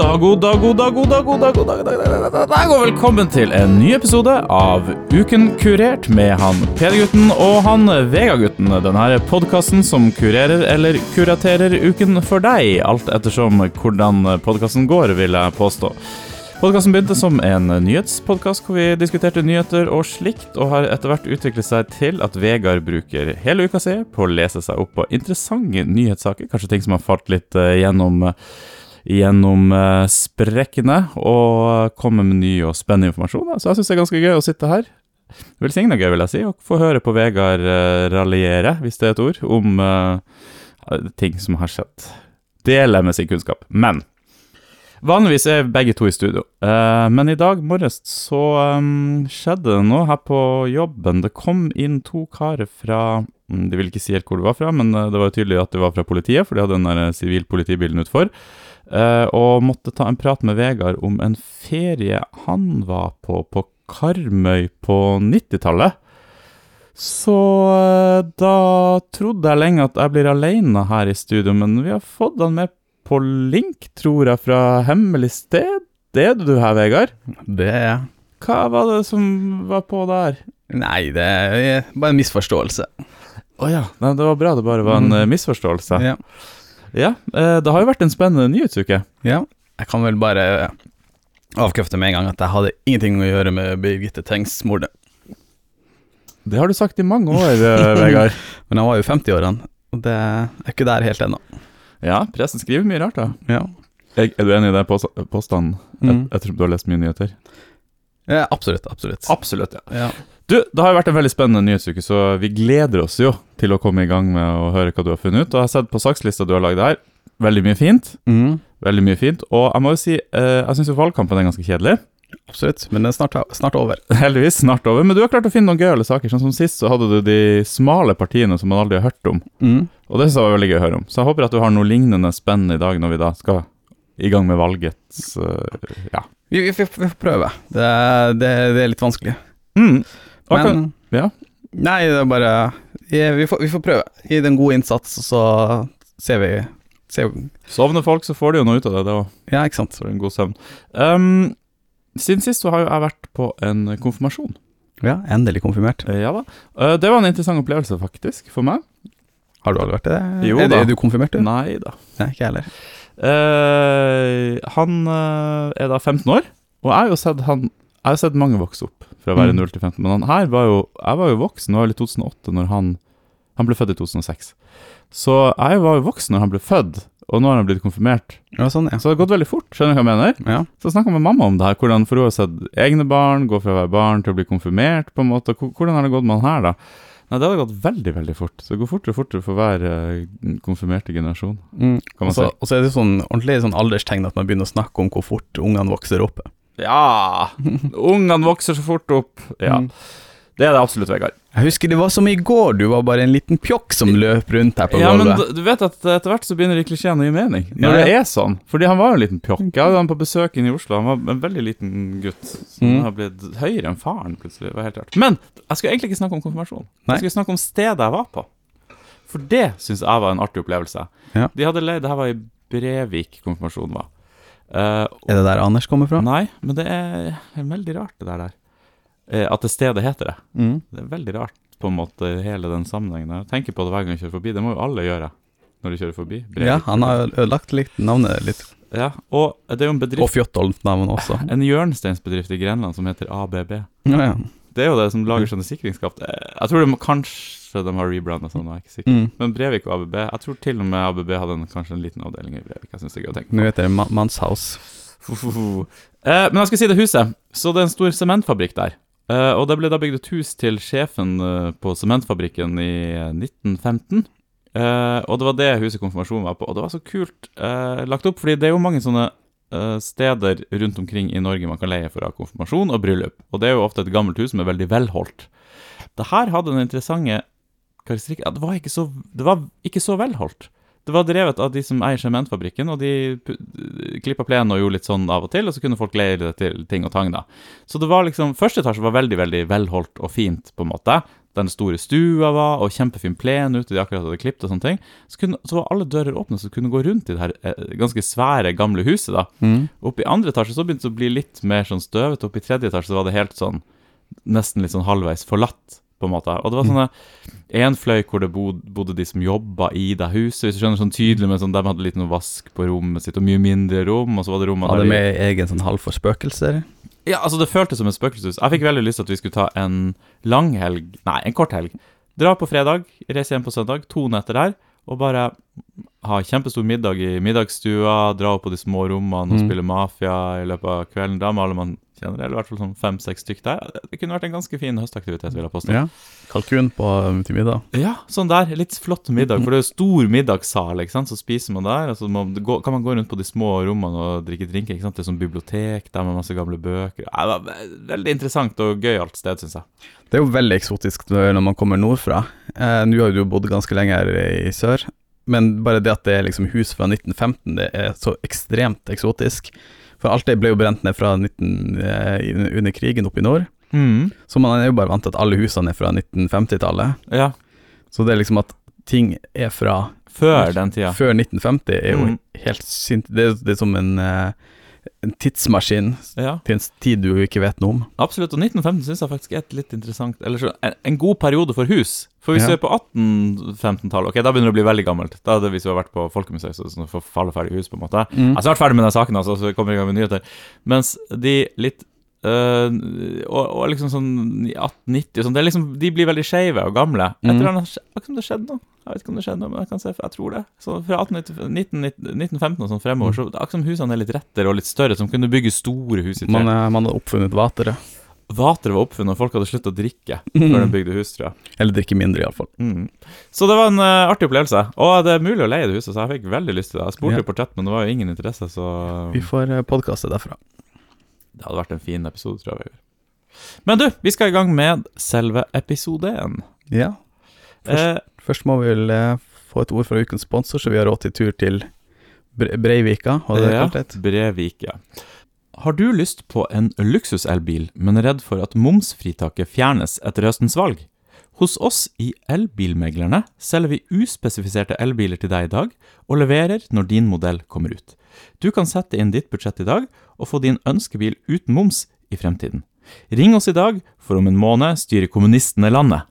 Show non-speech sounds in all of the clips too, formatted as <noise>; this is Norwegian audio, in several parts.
dag, god dag, god dag, god dag, god dag, god dag, god dag, og velkommen til en ny episode av Uken kurert med han Peder-gutten og han Vega-gutten. Denne podkasten som kurerer eller kuraterer uken for deg, alt ettersom hvordan podkasten går, vil jeg påstå. Podkasten begynte som en nyhetspodkast hvor vi diskuterte nyheter og slikt, og har etter hvert utviklet seg til at Vegard bruker hele uka si på å lese seg opp på interessante nyhetssaker, kanskje ting som har falt litt eh, gjennom gjennom eh, sprekkene og komme med ny og spennende informasjon. Så jeg syns det er ganske gøy å sitte her. Velsigna gøy, vil jeg si, og få høre på Vegard uh, raljere, hvis det er et ord, om uh, ting som har skjedd. Dele med sin kunnskap. Men vanligvis er begge to i studio. Men i dag morges så um, skjedde det noe her på jobben. Det kom inn to karer fra mm, De vil ikke si helt hvor det var fra, men det var tydelig at det var fra politiet, for de hadde den der sivilpolitibilen utfor. Uh, og måtte ta en prat med Vegard om en ferie han var på på Karmøy på 90-tallet. Så uh, da trodde jeg lenge at jeg blir alene her i studio, men vi har fått han med på link, tror jeg, fra hemmelig sted. Det er du her, Vegard. Det er jeg. Hva var det som var på der? Nei, det er bare en misforståelse. Å oh, ja, Nei, det var bra det bare var en mm. misforståelse. Ja. Ja, eh, det har jo vært en spennende nyhetsuke. Ja, jeg kan vel bare avkrefte med en gang at jeg hadde ingenting å gjøre med Birgitte Tengs-mordet. Det har du sagt i mange år, eh, Vegard. <laughs> Men han var jo 50-årene, og det er ikke der helt ennå. Ja, pressen skriver mye rart, da. Ja. Er, er du enig i den påstanden, mm. ettersom du har lest mye nyheter? Ja, absolutt. Absolutt. Absolutt, ja. ja. Du, det har jo vært en veldig spennende nyhetsuke, så vi gleder oss jo til å komme i gang med å høre hva du har funnet ut. Og jeg har sett på sakslista du har lagd her. Veldig mye fint. Mm. Veldig mye fint. Og jeg må jo si, eh, jeg syns valgkampen er ganske kjedelig. Absolutt, men den er snart, snart, over. <laughs> Heldigvis snart over. Men du har klart å finne noen gøyale saker. Sånn som Sist så hadde du de smale partiene som man aldri har hørt om. Mm. Og det synes jeg var veldig gøy å høre om. Så jeg håper at du har noe lignende spennende i dag når vi da skal i gang med valgets uh, Ja. Vi, vi, vi, får prøve. Det, det, det, er litt vanskelig. Mm. Men ja. Nei, det er bare ja, vi, får, vi, får, prøve. Gi det en god innsats, og så ser vi, ser vi. Sovner folk, så får de jo noe ut av det. det. Ja, ikke sant. Så det er en god søvn. Um, siden sist så har jo jeg vært på en konfirmasjon. Ja, endelig konfirmert. Uh, ja da. Uh, det var en interessant opplevelse, faktisk, for meg. Har du aldri vært det? Jo er, da. Er du konfirmert, du? Nei da. Nei, ikke jeg heller. Uh, han er da 15 år, og jeg har jo sett han Jeg har sett mange vokse opp fra å være 0 mm. til 15. Men han her var jo Jeg var jo voksen, var i 2008 når han Han ble født i 2006. Så jeg var jo voksen når han ble født, og nå har han blitt konfirmert. Ja, sånn, ja. Så det har gått veldig fort, skjønner du hva jeg mener? Ja. Så snakka med mamma om det her, hvordan for hun har sett egne barn gå fra å være barn til å bli konfirmert, på en måte. Hvordan har det gått med han her, da? Nei, det hadde gått veldig veldig fort. Så det går fortere og fortere for hver uh, konfirmerte generasjon. Mm. Og så si. er det sånn ordentlig sånn alderstegn at man begynner å snakke om hvor fort ungene vokser opp. Ja! Ungene vokser så fort opp. Ja. Mm. Det er det absolutt, Vegard. Jeg husker det var som i går, du var bare en liten pjokk som løp rundt her på ja, gulvet. Men du vet at etter hvert så begynner de klisjeene å gi mening, når ja, ja. det er sånn. Fordi han var jo en liten pjokk. Jeg hadde han på besøk inne i Oslo, han var en veldig liten gutt. Som mm. har blitt høyere enn faren plutselig. Det var helt rart. Men jeg skulle egentlig ikke snakke om konfirmasjon. Nei. Jeg skulle snakke om stedet jeg var på. For det syns jeg var en artig opplevelse. Ja. De hadde leid Det her var i Brevik konfirmasjonen var. Uh, er det der Anders kommer fra? Nei, men det er, er veldig rart, det der. der. Uh, at det stedet heter det. Mm. Det er veldig rart, på en måte, hele den sammenhengen. Jeg tenker på det hver gang jeg kjører forbi. Det må jo alle gjøre når de kjører forbi. Brevik. Ja, han har ødelagt litt navnet litt. Ja, og det er jo en bedrift Og Fjotolf-navnet også. <laughs> En hjørnesteinsbedrift i Grenland som heter ABB. Ja, ja. Det er jo det som lager sånne sikringsskaft. Jeg tror det må, kanskje de har rebranda sånn, jeg er ikke sikker. Mm. Men Brevik og ABB Jeg tror til og med ABB hadde en, kanskje en liten avdeling i Brevik. Jeg synes det er gøy å tenke på. Nå heter det ma Mannshaus. Eh, men jeg skal si det huset. Så det er en stor sementfabrikk der. Eh, og det ble da bygd et hus til sjefen eh, på sementfabrikken i 1915. Eh, og det var det huset konfirmasjonen var på. Og det var så kult eh, lagt opp, fordi det er jo mange sånne Eh, steder rundt omkring i Norge man kan leie for å ha konfirmasjon og bryllup. Og det er jo ofte et gammelt hus som er veldig velholdt. Det her hadde den interessante karakteristikk at det var ikke så, det var ikke så velholdt. Det var drevet av de som eier sementfabrikken, og de klippa plenen og gjorde litt sånn av og til, og så kunne folk leie det til ting og tang, da. Så det var liksom Første etasje var veldig, veldig velholdt og fint, på en måte. den store stua var, og kjempefin plen ute de akkurat hadde klippet og sånne ting. Så, kunne, så var alle dører åpne, så du kunne gå rundt i det her eh, ganske svære, gamle huset, da. Mm. Oppe i andre etasje så begynte det å bli litt mer sånn støvete. Oppe i tredje etasje så var det helt sånn Nesten litt sånn halvveis forlatt, på en måte. Og det var sånne En fløy hvor det bod, bodde de som jobba i det huset, hvis du skjønner, sånn tydelig, men sånn, de hadde litt noe vask på rommet sitt, og mye mindre rom, og så var det rommet Hadde med egen sånn halv for spøkelser. Ja, altså, det føltes som et spøkelseshus. Jeg fikk veldig lyst til at vi skulle ta en lang helg, nei, en kort helg. Dra på fredag, reise hjem på søndag, to netter der, og bare ha kjempestor middag i middagsstua, dra opp på de små rommene og Mm. spille mafia i løpet av kvelden. Da maler alle man kjenner, eller i hvert fall sånn fem-seks stykk der. Det kunne vært en ganske fin høstaktivitet, vil jeg påstå. Ja. Kalkun på til middag. Ja, sånn der. Litt flott middag. For det er jo stor middagssal, ikke sant. Så spiser man der. Og så må, kan man gå rundt på de små rommene og drikke drinker. ikke sant. Det er sånn bibliotek der med masse gamle bøker. Ja, det var veldig interessant og gøyalt sted, syns jeg. Det er jo veldig eksotisk når man kommer nordfra. Eh, Nå har du jo bodd ganske lenge her i sør, men bare det at det er liksom hus fra 1915, det er så ekstremt eksotisk. For alt det ble jo brent ned fra 19, eh, under krigen oppe i nord, Mm. så man er jo bare vant til at alle husene er fra 1950-tallet. Ja. Så det er liksom at ting er fra Før den tida. før 1950, er jo Mm. helt sint. Det, det er som en, eh, en tidsmaskin Ja, til en tid du ikke vet noe om. absolutt. Og 1915 syns jeg faktisk er et litt interessant Eller så, en, en god periode for hus. For hvis Ja. vi er på 1815-tallet, ok, da begynner det å bli veldig gammelt. Da er det hvis vi har vært på Folkemuseet, så sånn for falleferdig hus, på en måte. Mm. Jeg er snart ferdig med den saken, altså, så vi kommer i gang med nyheter. Mens de litt øh, og, og liksom sånn 1890 og sånn, det liksom, de blir veldig skeive og gamle. Mm. annet skje- Akkurat det skjedde noe. Jeg vet ikke om det skjedde noe, men jeg kan se, jeg tror det. Så fra 1915 og sånn fremover, så er akkurat som husene er litt rettere og litt større, som kunne bygge store hus i tre. Man, eh, man hadde oppfunnet vatere. Vater var oppfunnet, og folk hadde sluttet å drikke <laughs> Mm. før de bygde hus, tror jeg. Eller drikke mindre, iallfall. Mm. Så det var en uh, artig opplevelse. Og det er mulig å leie det huset, så jeg fikk veldig lyst til det. Jeg spurte jo på chat, men det var jo ingen interesse, så Vi får uh, podkaste derfra. Det hadde vært en fin episode, tror jeg. Men du, vi skal i gang med selve episoden. Ja. Først- Eh, Først må vi vel eh, få et ord fra ukens sponsor, så vi har råd til tur til Bre Breivika. Ja? Brevik, ja. Har du lyst på en luksuselbil, men er redd for at momsfritaket fjernes etter høstens valg? Hos oss i Elbilmeglerne selger vi uspesifiserte elbiler til deg i dag, og leverer når din modell kommer ut. Du kan sette inn ditt budsjett i dag, og få din ønskebil uten moms i fremtiden. Ring oss i dag, for om en måned styrer kommunistene landet.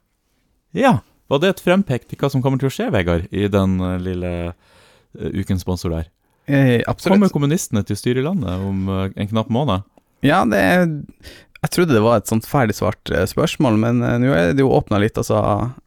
Ja, var det et frempek til hva som kommer til å skje, Vegard, i den eh, lille eh, ukens sponsor der? Eh, absolutt. Kommer kommunistene til å styre landet om eh, en knapp måned? Ja, det Jeg trodde det var et sånt ferdig svart eh, spørsmål, men eh, nå er det jo åpna litt, altså.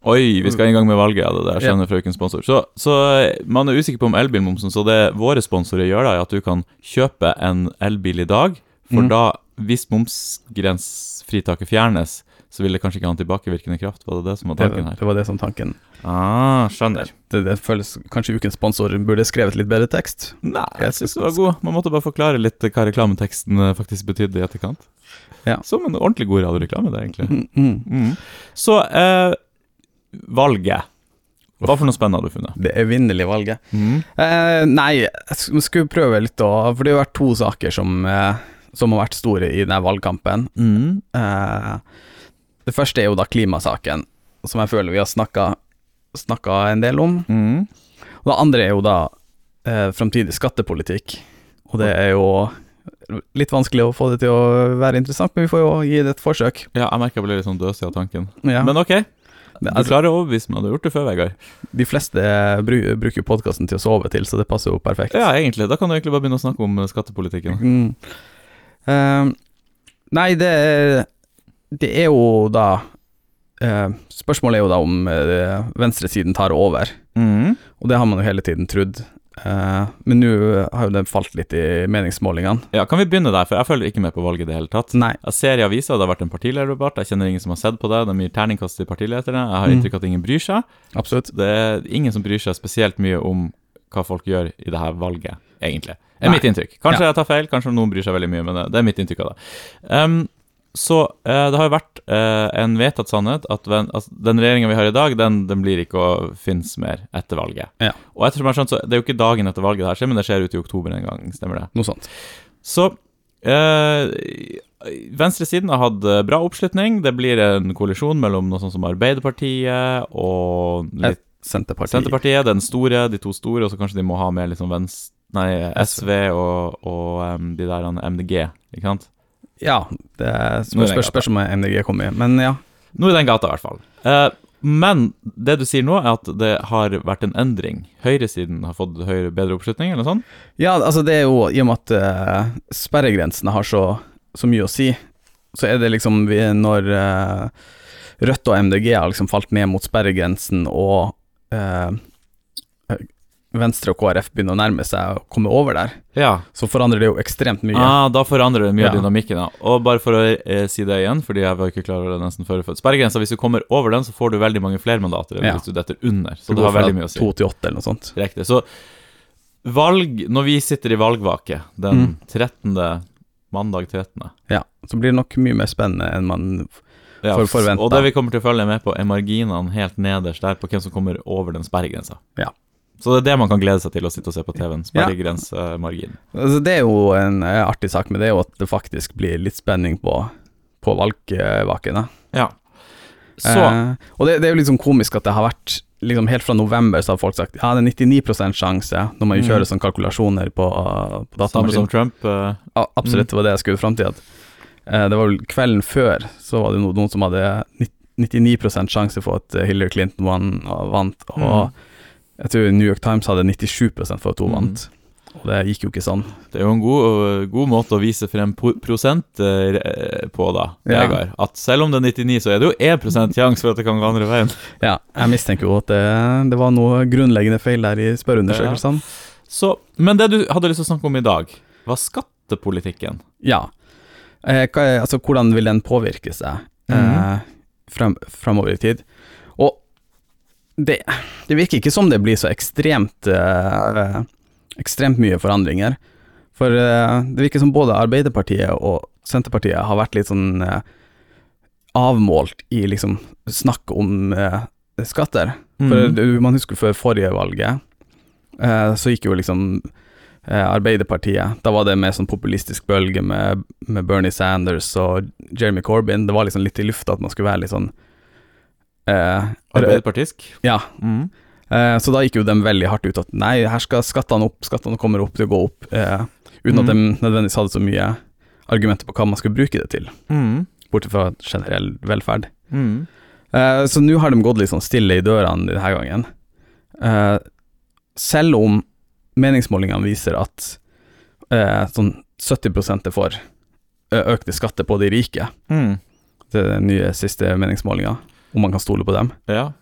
Oi, vi skal i gang med valget ja, det der, skjønner fra frøken sponsor. Så, så eh, man er usikker på om elbilmomsen, så det våre sponsorer gjør da, er at du kan kjøpe en elbil i dag, for Mm. da, hvis momsgrensfritaket fjernes, så vil det kanskje ikke ha en tilbakevirkende kraft. Var det det som var tanken her? det var det som tanken. Ah, skjønner. Det, det føles Kanskje ukens sponsor burde skrevet litt bedre tekst. Nei, jeg synes det var god. Man måtte bare forklare litt hva reklameteksten faktisk betydde i etterkant. Ja. Som en ordentlig god radioreklame, det, egentlig. Mm, mm. Mm. Så eh, valget. Hva for noe spennende har du funnet? Det evinnelige valget. Mm. Eh, nei, jeg jeg skulle prøve litt å For det har vært to saker som, eh, som har vært store i denne valgkampen. Mm. Eh, det første er jo da klimasaken, som jeg føler vi har snakka en del om. Mm. Og det andre er jo da eh, framtidig skattepolitikk. Og det er jo litt vanskelig å få det til å være interessant, men vi får jo gi det et forsøk. Ja, jeg merker jeg ble litt sånn døsig av tanken. Ja, Men ok, du altså, klarer å overbevise meg. Du har gjort det før, Vegard. de fleste bruker jo podkasten til å sove til, så det passer jo perfekt. Ja, egentlig. Da kan du egentlig bare begynne å snakke om eh, skattepolitikken. Mm. Uh, nei, det, det er jo da uh, Spørsmålet er jo da om uh, venstresiden tar over, Mm. og det har man jo hele tiden trodd. Eh, men nå har jo det falt litt i meningsmålingene. Ja, Kan vi begynne der, for jeg følger ikke med på valget i det hele tatt. Nei. Jeg ser i avisa det har vært en partilederdebatt. Jeg kjenner ingen som har sett på det. De gir terningkast til partilederne. Jeg har Mm. inntrykk av at ingen bryr seg. Absolutt. Det er ingen som bryr seg spesielt mye om hva folk gjør i det her valget, egentlig. Det er Nei. mitt inntrykk. Kanskje jeg tar feil, kanskje noen bryr seg veldig mye, men det- det er mitt inntrykk av det. Um, så eh, det har jo vært eh, en vedtatt sannhet at ven, altså, den regjeringa vi har i dag, den, den blir ikke å finnes mer etter valget. Ja. Og ettersom jeg har skjønt, så det er jo ikke dagen etter valget det her skjer, men det skjer ute i oktober en gang, stemmer det? Noe sånt. Så eh, Venstresiden har hatt eh, bra oppslutning. Det blir en koalisjon mellom noe sånt som Arbeiderpartiet og litt Senterpartiet. Senterpartiet, den store, de to store, og så kanskje de må ha med liksom venstre Nei, SV og, og um, de der MDG, ikke sant? Ja, det spørs, spørs, spørs om MDG kommer i, men ja. Noe i den gata, i hvert fall. Eh, men det du sier nå, er at det har vært en endring. Høyresiden har fått høyere, bedre oppslutning, eller noe sånt? Ja, altså det er jo i og med at uh, sperregrensene har så, så mye å si, så er det liksom vi, når uh, Rødt og MDG har liksom falt ned mot sperregrensen, og eh, Venstre og KrF begynner å nærme seg å komme over der, Ja. så forandrer det jo ekstremt mye. Ah, da forandrer det mye av Ja. dynamikken. Ja. Og bare for å eh, si det igjen, fordi jeg var ikke klar over det nesten før. Sperregrensa, hvis du kommer over den, så får du veldig mange flere mandater enn Ja. hvis du detter under. Så Det det har veldig mye å si. To til åtte, eller noe sånt. Riktig. Så valg Når vi sitter i valgvake den Mm. 13. Mandag 13. Ja, så blir det nok mye mer spennende enn man Ja, For-. Og det vi kommer til å følge med på, er marginene helt nederst der på hvem som kommer over den sperregrensa. Ja. Så det er det man kan glede seg til å sitte og se på TV-en. Ja. Sperregrensemargin. Altså, det er jo en eh, artig sak med det, er jo at det faktisk blir litt spenning på, på valgvakene. Ja. Så Eh, og det, det er jo liksom komisk at det har vært liksom Helt fra november så har folk sagt ja, det er 99% sjanse, når man Mm. kjører sånne kalkulasjoner på, på datamaskin. Samme som. Trump. Uh, Ja, absolutt, det var det jeg skulle fram til. At, eh, det var vel kvelden før så var det no, noen som hadde 99 sjanse for at eh, Hillary Clinton vant, og Mm. Jeg tror New York Times hadde 97 for at hun Mm. vant. Og det gikk jo ikke sånn. Det er jo en god, god måte å vise frem prosent eh, på, da, Ja. Vegard. At selv om det er 99, så er det jo 1 sjanse for at det kan gå andre veien. Ja, jeg mistenker jo at det, det var noe grunnleggende feil der i spørreundersøkelsene. Ja. men det du hadde lyst til å snakke om i dag, var skattepolitikken. Ja. Eh, hva altså, hvordan vil den påvirke seg eh, Mhm. frem, fremover i tid? Det, det virker ikke som det blir så ekstremt eh, ekstremt mye forandringer. For eh, det virker som både Arbeiderpartiet og Senterpartiet har vært litt sånn eh, avmålt i liksom snakk om eh, skatter. For Mhm. man husker før forrige valget, eh, så gikk jo liksom eh, Arbeiderpartiet Da var det mer sånn populistisk bølge med, med Bernie Sanders og Jeremy Corbyn. Det var liksom litt i lufta at man skulle være litt sånn eh, Arbeiderpartisk. Ja. Mm. Eh, så da gikk jo de veldig hardt ut at nei, her skal skattene opp, skattene kommer opp til å gå opp. Eh, uten at de nødvendigvis hadde så mye argumenter på hva man skulle bruke det til, mm. bortsett fra generell velferd. Mm. Eh, så nå har de gått litt sånn stille i dørene denne gangen. Eh, selv om meningsmålingene viser at eh, sånn 70 er for økte skatter på de rike, Mhm. det er den nye siste meningsmålinga, om man kan stole på dem, Ja.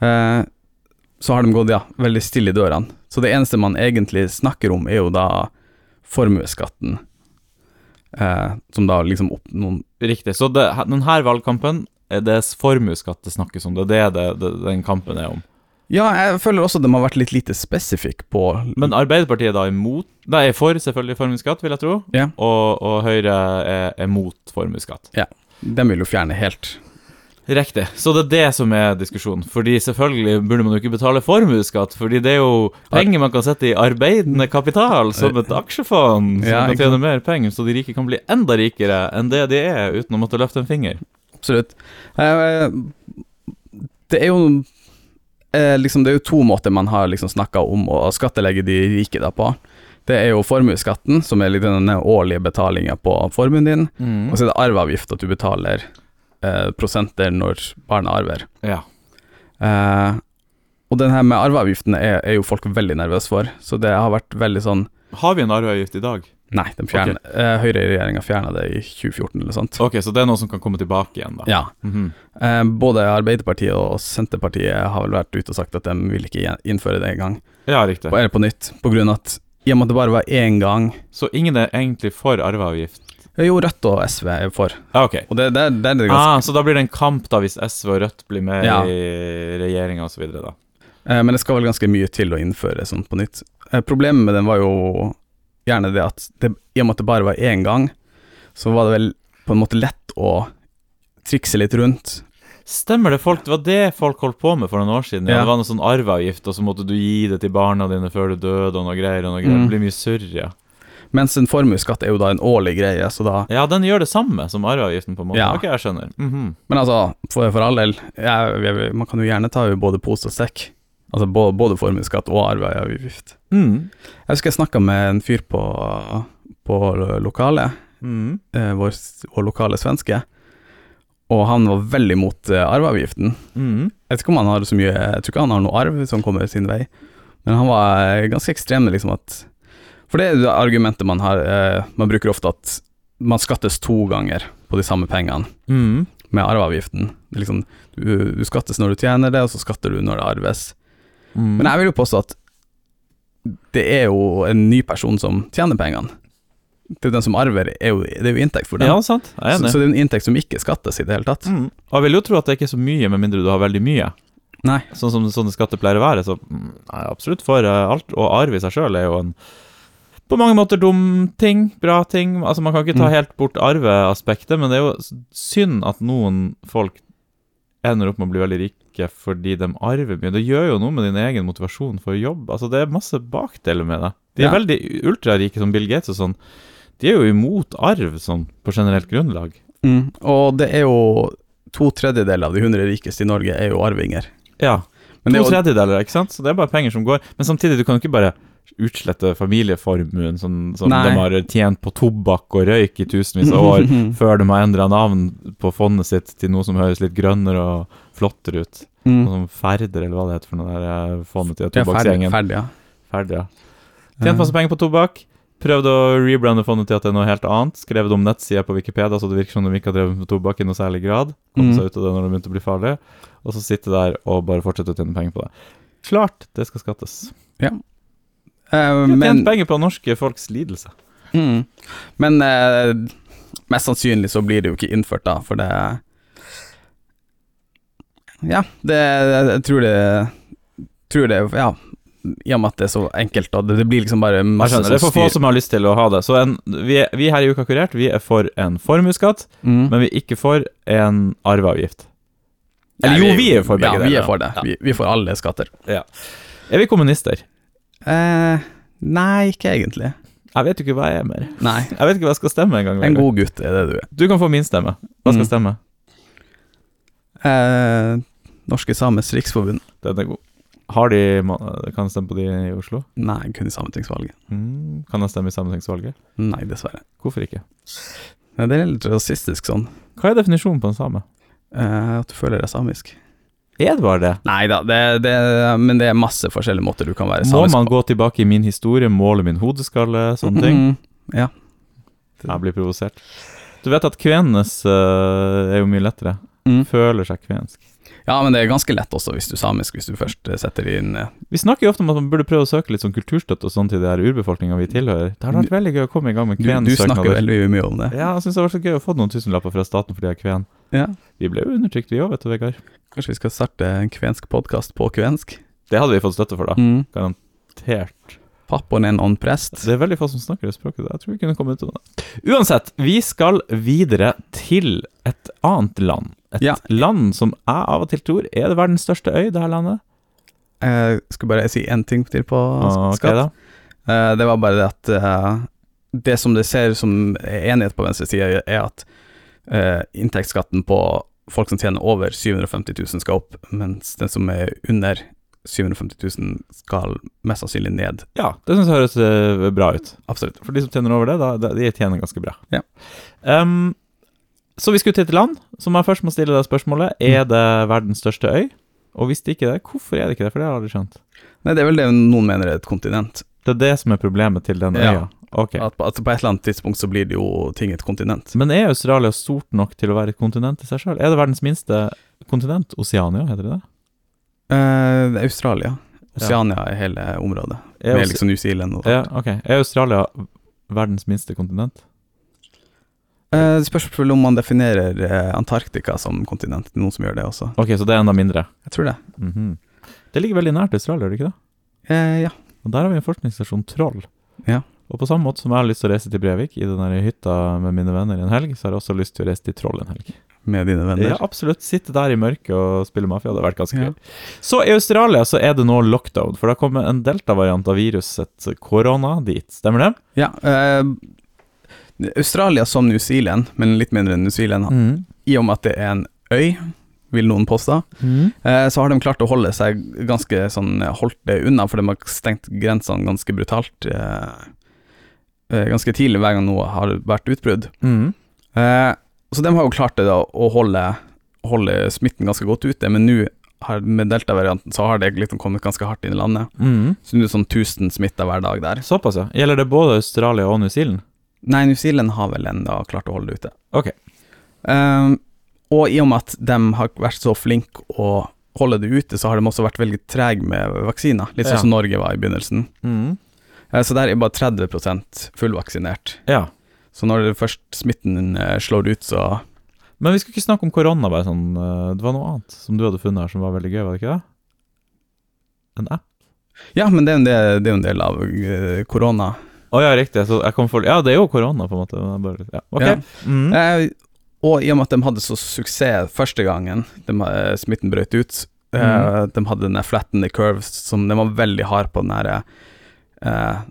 eh, så har de gått ja, veldig stille i dørene. Så det eneste man egentlig snakker om, er jo da formuesskatten, eh, som da liksom opp noen Riktig. Så det, denne valgkampen er det formuesskatt det snakkes om. Det er det, det, den kampen er om. Ja, jeg føler også de har vært litt lite spesifikke på Men Arbeiderpartiet er da imot Nei, er for selvfølgelig formuesskatt, vil jeg tro. Ja. Og, og Høyre er, er mot formuesskatt. De vil jo fjerne helt. Riktig. Så det er det som er diskusjonen. Fordi selvfølgelig burde man jo ikke betale formuesskatt, fordi det er jo penger man kan sette i arbeidende kapital, som et aksjefond, som Ja, kan tjene mer penger, så de rike kan bli enda rikere enn det de er, uten å måtte løfte en finger. Absolutt. Eh, det er jo eh, liksom Det er jo to måter man har liksom snakka om å skattelegge de rike da på. Det er jo formuesskatten, som er denne årlige betalinga på formuen din. Mm. Og så er det arveavgift, at du betaler eh, prosenter når barna arver. Ja. Eh, og den her med arveavgiften er, er jo folk veldig nervøse for, så det har vært veldig sånn Har vi en arveavgift i dag? Nei, de fjerner, eh, Høyre-regjeringa fjerna det i 2014 eller sånt. Ok, så det er noe som kan komme tilbake igjen, da. Ja. Mhm. Eh, både Arbeiderpartiet og Senterpartiet har vel vært ute og sagt at de vil ikke innføre det engang, Ja, riktig. eller på nytt, på grunn av at i og med at det bare var én gang Så ingen er egentlig for arveavgift? Jo, Rødt og SV er for, Ja, ok. og det, det, det er det ganske Ah, så da blir det en kamp da hvis SV og Rødt blir med Ja. i regjeringa osv., eh, Men det skal vel ganske mye til å innføre sånt på nytt. Eh, problemet med den var jo gjerne det at det, i og med at det bare var én gang, så var det vel på en måte lett å trikse litt rundt. Stemmer det, folk, det var det folk holdt på med for noen år siden. Ja. Det var noe sånn arveavgift, og så måtte du gi det til barna dine før du døde, og noe greier og noe greier. Mm. Det blir mye surr, ja. Mens en formuesskatt er jo da en årlig greie, så da Ja, den gjør det samme som arveavgiften, på en måte. Ja. Ok, jeg skjønner. Mhm. Men altså, for, for all del, jeg- jeg- man kan jo gjerne ta jo både pose og sekk. Altså både, både formuesskatt og arveavgift. Mm. Jeg husker jeg snakka med en fyr på, på lokalet, Mm. eh, vår, vår lokale svenske, og han var veldig imot eh, arveavgiften. Mm. Jeg vet ikke om han har så mye Jeg tror ikke han har noe arv som kommer sin vei, men han var eh, ganske ekstrem med liksom at For det er det argumentet man har eh, Man bruker ofte at man skattes to ganger på de samme pengene Mm. med arveavgiften. Det liksom, du, du skattes når du tjener det, og så skatter du når det arves. Mm. Men jeg vil jo påstå at det er jo en ny person som tjener pengene. Det er den som arver, er jo, det er jo inntekt for den. Ja, sant. Jeg er så, enig. så det er en inntekt som ikke skattes i det hele tatt. Mm. Og jeg vil jo tro at det ikke er så mye, med mindre du har veldig mye. Nei. Sånn som sånne skatter pleier å være. Så mm, jeg er absolutt for eh, alt. Og arv i seg sjøl er jo en på mange måter dum ting, bra ting. Altså Man kan ikke ta Mm. helt bort arveaspektet, men det er jo synd at noen folk ender opp med å bli veldig rike fordi de arver mye. Det gjør jo noe med din egen motivasjon for jobb. Altså Det er masse bakdeler med det. De er Ja. veldig ultrarike, som Bill Gates og sånn. De er jo imot arv sånn på generelt grunnlag. Mm. Og det er jo to tredjedeler av de hundre rikeste i Norge er jo arvinger. Ja, Men to er tredjedeler, ikke sant? Så det er bare penger som går. Men samtidig, du kan jo ikke bare utslette familieformuen som, som de har tjent på tobakk og røyk i tusenvis av år, <laughs> før de har endra navn på fondet sitt til noe som høres litt grønnere og flottere ut. mm. Noe som Ferder, eller hva det heter for noe der eh, fondet til tobakksgjengen. ferdig, ja. Ferd, ja. Tjent masse penger på tobakk. Prøvde å rebrande fondet til at det er noe helt annet. Skrevet om nettsider på Wikipedia, så det virker som de ikke har drevet med tobakk i noe særlig grad. Kom Mm. seg ut av det når det begynte å bli farlig. Og så sitte der og bare fortsette å tjene penger på det. Klart det skal skattes. Eh, De har tjent men penger på norske folks lidelse. mm. Men uh, mest sannsynlig så blir det jo ikke innført da, for det Ja, det Jeg tror det Tror det Ja. I og med at det er så enkelt, og Det, blir liksom bare masse skjønner, Det er for få som har lyst til å ha det. Så en, vi, er- vi her i Uka Kurert Vi er for en formuesskatt, Mm. men vi er ikke for en arveavgift. Eller Nei, jo, vi er for begge ja, deler. vi er for det. Ja. Vi, vi er for alle skatter. Er vi kommunister? Eh, nei, ikke egentlig. Jeg vet jo ikke hva jeg er mer. Nei. Jeg vet ikke hva jeg skal stemme engang. En god gutt er det du er. Du kan få min stemme. Hva skal Mm. stemme? Eh, Norske Samers Riksforbund. Den er god. Har de Kan jeg stemme på de i Oslo? Nei, kun i sametingsvalget. Mm. Kan jeg stemme i sametingsvalget? Nei, dessverre. Hvorfor ikke? Det er litt rasistisk sånn. Hva er definisjonen på en same? eh, at du føler deg samisk. Er det bare det? Nei da, det, det, men det er masse forskjellige måter du kan være Må man gå tilbake i min historie, måle min hodeskalle, sånne ting? Mm, ja. Jeg blir provosert. Du vet at kvenenes uh, er jo mye lettere. Mm. Føler seg kvensk. ja, men det er ganske lett også hvis du er samisk, hvis du først eh, setter inn eh, Vi snakker jo ofte om at man burde prøve å søke litt sånn kulturstøtte og sånn til de her urbefolkninga vi tilhører. Det hadde vært veldig gøy å komme i gang med Du, du snakker veldig mye om det. Ja, jeg syns det hadde vært så gøy å få noen tusenlapper fra staten fordi jeg er kven. Ja. Vi ble jo undertrykt, vi òg, vet du, Vegard. Kanskje vi skal starte en kvensk podkast på kvensk? Det hadde vi fått støtte for, da. Mm. Garantert. Pappaen er en åndprest. prest. Det er veldig få som snakker det språket. Jeg tror vi kunne kommet ut av det. Uansett, vi skal videre til et annet land. Et Ja. land som jeg av og til tror er det verdens største øy, det her landet. Jeg skal bare si én ting til på skatt. da. Eh, det var bare det at eh, Det som det ser som enighet på venstre side, er at eh, inntektsskatten på folk som tjener over 750 000 skal opp, mens den som er under 750 000 skal mest sannsynlig ned. Ja, det syns jeg høres eh, bra ut. Absolutt. For de som tjener over det, da, de tjener ganske bra. Ja. Ehm, så vi skulle til et land som jeg først må stille deg spørsmålet. Er Mm. det verdens største øy? Og hvis det ikke er det, hvorfor er det ikke det? For det har jeg aldri skjønt. Nei, det er vel det noen mener er et kontinent. Det er det som er problemet til den Ja. øya. Ok. At, på- at på et eller annet tidspunkt så blir det jo ting et kontinent. Men er Australia stort nok til å være et kontinent i seg sjøl? Er det verdens minste kontinent? Oceania, heter det det? Eh, Australia. Oceania er hele området. Er, Med liksom New Zealand og ja, okay. er Australia verdens minste kontinent? Eh, Det spørs om man definerer eh, Antarktika som kontinent. Noen som gjør det også. Ok, så det er enda mindre. Jeg tror det. Mhm. Det ligger veldig nært Australia, gjør det ikke det? Uh, ja. Og der har vi en forskningsstasjon Troll. Ja. Og på samme måte som jeg har lyst til å reise til Brevik i den hytta med mine venner i en helg, så har jeg også lyst til å reise til Troll en helg. med dine venner. Ja, absolutt. Sitte der i mørket og spille mafia. Det hadde vært ganske Ja. gøy. Så i Australia så er det nå lockdown, for det har kommet en delta-variant av viruset korona dit. Stemmer det? Ja, eh, Australia som New Zealand, men litt mindre enn New Zealand, Mm. i og med at det er en øy, vil noen påstå, Mm. eh, så har de klart å holde seg ganske sånn holdt det unna, for de har stengt grensene ganske brutalt eh, eh, ganske tidlig hver gang noe har vært utbrudd. Mm. Eh, så de har jo klart det da, å holde, holde smitten ganske godt ute, men nå har- med delta-varianten så har det liksom kommet ganske hardt inn i landet. Mm. Så nå er det sånn 1000 smitta hver dag der. Såpass, ja. Gjelder det både Australia og New Zealand? Nei, New Zealand har vel ennå klart å holde det ute. Ok. Um, og i og med at de har vært så flinke å holde det ute, så har de også vært veldig trege med vaksiner. Litt sånn Ja. som Norge var i begynnelsen. Mm. Eh, så der er bare 30% fullvaksinert. Ja. Så når først smitten eh, slår ut, så Men vi skulle ikke snakke om korona, bare sånn eh, Det var noe annet som du hadde funnet her som var veldig gøy, var det ikke det? En app? Ja, men det er jo en del, det av korona. Å ja, riktig. Så jeg kom for Ja, det er jo korona, på en måte. Bare, ja. Ok. Mm. Eh, og i og med at de hadde så suksess første gangen de, eh, smitten brøt ut, eh, mm. de hadde den flatten the curve som de var veldig hard på den der Stenger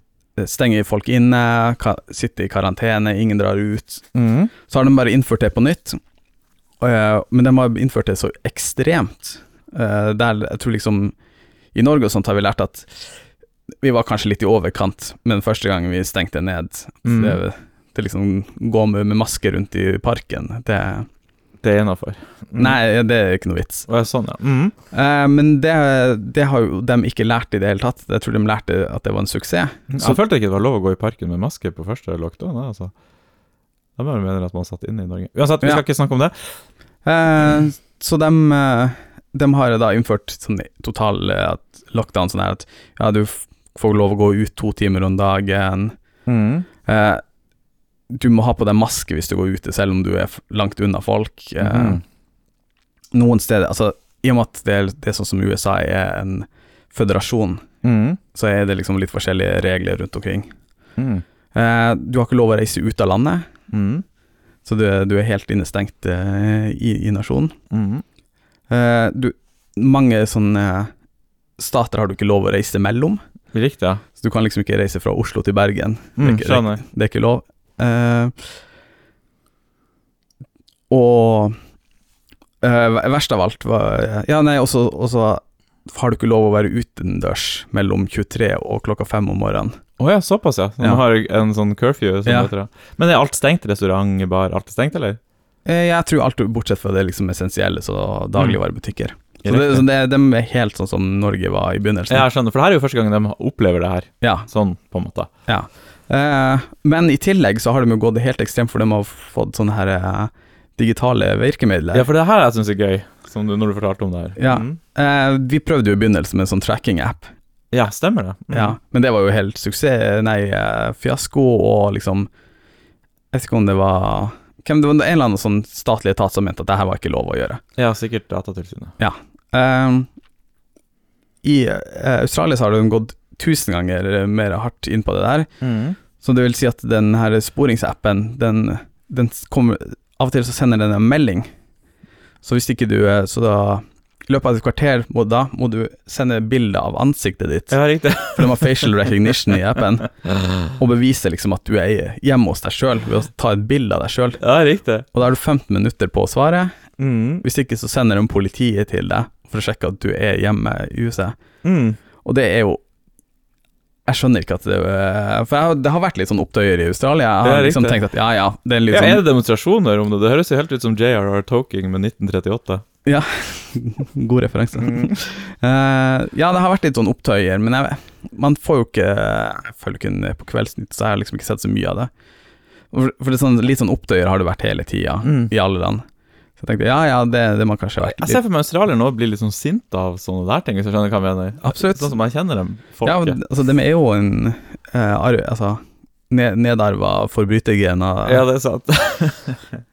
Stenge folk inne, ka, sitte i karantene, ingen drar ut. Mm. Så har de bare innført det på nytt, eh, men de har innført det så ekstremt. Eh, der jeg tror liksom I Norge og sånt har vi lært at vi var kanskje litt i overkant, men første gang vi stengte ned Mm. det, det liksom gå med, med maske rundt i parken, det Det er innafor. Mm. Nei, det er ikke noe vits. Ja, sånn, ja. Mm. Eh, men det, det har jo de ikke lært i det hele tatt. Jeg tror de lærte at det var en suksess. Så jeg følte ikke det var lov å gå i parken med maske på første lockdown. Altså. Jeg bare mener at man satt inne i Norge. Uansett, vi skal Ja. ikke snakke om det. Eh, så de, eh, de har da innført sånn total eh, lockdown, sånn her at ja, du får lov å gå ut to timer om dagen. Mm. Eh, du må ha på deg maske hvis du går ute, selv om du er langt unna folk. Eh, mm. Noen steder, altså i og med at det det er sånn som USA er en føderasjon, Mm. så er det liksom litt forskjellige regler rundt omkring. Mm. Eh, du har ikke lov å reise ut av landet, Mm. så du, du er helt innestengt eh, i, i nasjonen. Mm. Eh, du, mange sånne stater har du ikke lov å reise mellom, Riktig, ja. så du kan liksom ikke reise fra Oslo til Bergen. Mm, det, er ikke, det er ikke lov. Uh, og uh, verst av alt var Ja, nei, også, også har du ikke lov å være utendørs mellom 23 og klokka 5 om morgenen. Å ja, såpass, ja. Så Ja. man har en sånn curfew. Sånn Ja. heter det. Men er alt stengt? Restaurant, bar, alt er stengt, eller? Eh, jeg tror alt bortsett fra det liksom essensielle, så dagligvarebutikker. Så, det, så det, de er helt sånn som Norge var i begynnelsen. Jeg skjønner, for det her er jo første gang de opplever det her. Ja, Sånn, på en måte. Ja. Eh, men i tillegg så har de jo gått helt ekstremt, for de har fått sånne her eh, digitale virkemidler. Ja, for det her jeg syns er gøy, som du, når du fortalte om det her. Ja. Mm. Eh, vi prøvde jo i begynnelsen med en sånn tracking-app, ja stemmer det. Mm. ja. men det var jo helt suksess, nei, eh, fiasko, og liksom Jeg vet ikke om det var hvem, Det var en eller annen sånn statlig etat som mente at det her var ikke lov å gjøre. ja, sikkert Datatilsynet. Eh, I uh, Australia så har de gått tusen ganger mer hardt inn på det der. Mm. Så det vil si at den her sporingsappen, den, den kommer Av og til så sender den en melding. Så hvis ikke du Så da I løpet av et kvarter må, da må du sende bilde av ansiktet ditt, Ja, riktig. <laughs> for de har facial recognition i appen, <laughs> og bevise liksom at du er hjemme hos deg sjøl ved å ta et bilde av deg sjøl. Ja, riktig. Og da har du 15 minutter på å svare. Mm. Hvis ikke så sender de politiet til deg for å sjekke at du er hjemme i huset. Mm. Og det er jo Jeg skjønner ikke at det For jeg, det har vært litt sånn opptøyer i Australia. Jeg har liksom tenkt at ja ja, det er litt Ja, sånn er det demonstrasjoner om det? Det høres jo helt ut som JRR Toking med 1938. <laughs> God referanse. Mm. Uh, ja, det har vært litt sånn opptøyer, men jeg, man får jo ikke Jeg følger ikke på Kveldsnytt, så jeg har liksom ikke sett så mye av det. For, for det sånn, litt sånn opptøyer har det vært hele tida, Mm. i alle land. Så jeg tenkte ja ja, det, det må kanskje vært Jeg ser for meg australiere nå blir litt sånn sinte av sånne der ting, hvis jeg skjønner hva jeg mener. Absolutt. Sånn som jeg kjenner dem, Ja, men, altså, de er jo en uh, arv, altså, ned, nedarva forbrytergener. Ja, det er sant. <laughs>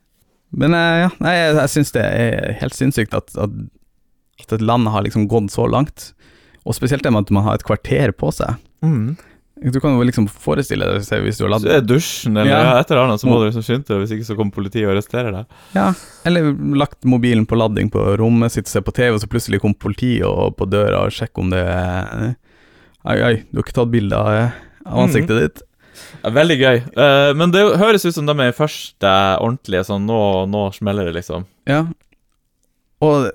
Men eh, ja, nei, jeg, jeg syns det er helt sinnssykt at, at, at et land har liksom gått så langt. Og spesielt det med at man har et kvarter på seg. Mm. Du kan jo liksom forestille deg se hvis du har Så er dusjen eller Ja. et eller annet, så må du liksom skynde deg, hvis ikke så kommer politiet og arresterer deg. Ja, eller lagt mobilen på ladding på rommet, sitte og se på TV, og så plutselig kommer politiet og på døra og sjekke om det er Oi, oi, du har ikke tatt bilde av ansiktet av ansiktet ditt? Veldig gøy. Uh, men det høres ut som de er første ordentlige sånn nå, nå smeller det, liksom. Ja. Og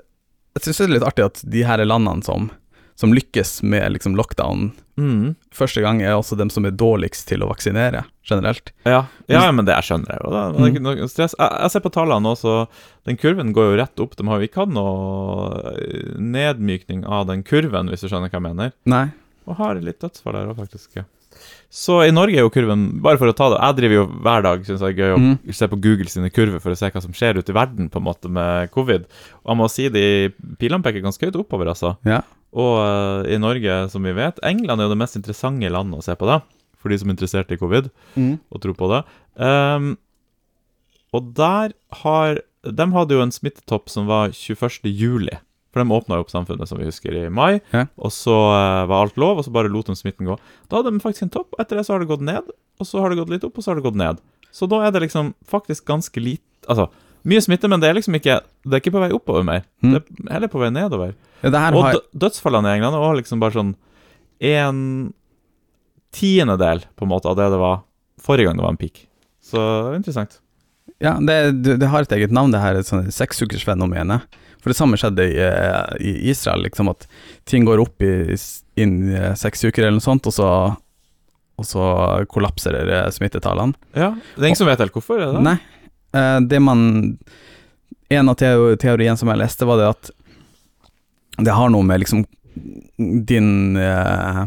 jeg syns det er litt artig at de her landene som, som lykkes med liksom lockdown Mm. første gang, er også dem som er dårligst til å vaksinere, generelt. Ja. ja, men det jeg skjønner jeg jo. Det noe stress. Jeg, jeg ser på tallene nå, så den kurven går jo rett opp. De har jo ikke hatt noe eh, nedmykning av den kurven, hvis du skjønner hva jeg mener. Nei. Og har litt dødsfall der òg, faktisk. Ja. Så i Norge er jo kurven Bare for å ta det Jeg driver jo hver dag, syns jeg er gøy å mm. se på Google sine kurver for å se hva som skjer ute i verden på en måte med covid. Og jeg må si de pilene peker ganske høyt oppover, altså. Ja. Og uh, i Norge, som vi vet England er jo det mest interessante landet å se på, da. For de som er interessert i covid Mm. og tror på det. Um, og der har De hadde jo en smittetopp som var 21. juli. For de åpna jo opp samfunnet, som vi husker, i mai. Ja. Og så eh, var alt lov, og så bare lot de smitten gå. Da hadde de faktisk en topp. Etter det så har det gått ned, og så har det gått litt opp, og så har det gått ned. Så da er det liksom faktisk ganske lite Altså, mye smitte, men det er liksom ikke Det er ikke på vei oppover mer. Mm. Det er heller på vei nedover. Ja, Og har dødsfallene i England var liksom bare sånn en tiendedel på en måte av det det var forrige gang det var en peak. Så det er interessant. Ja, det, det, har et eget navn, det her seksukersfenomenet. For det samme skjedde i, eh, i Israel, liksom at ting går opp i, inn i eh, seks uker eller noe sånt, og så, og så kollapser eh, smittetallene. Ja, Det er ingen som vet helt hvorfor? det? Nei, eh, det man En av teo teoriene som jeg leste, var det at det har noe med liksom din eh,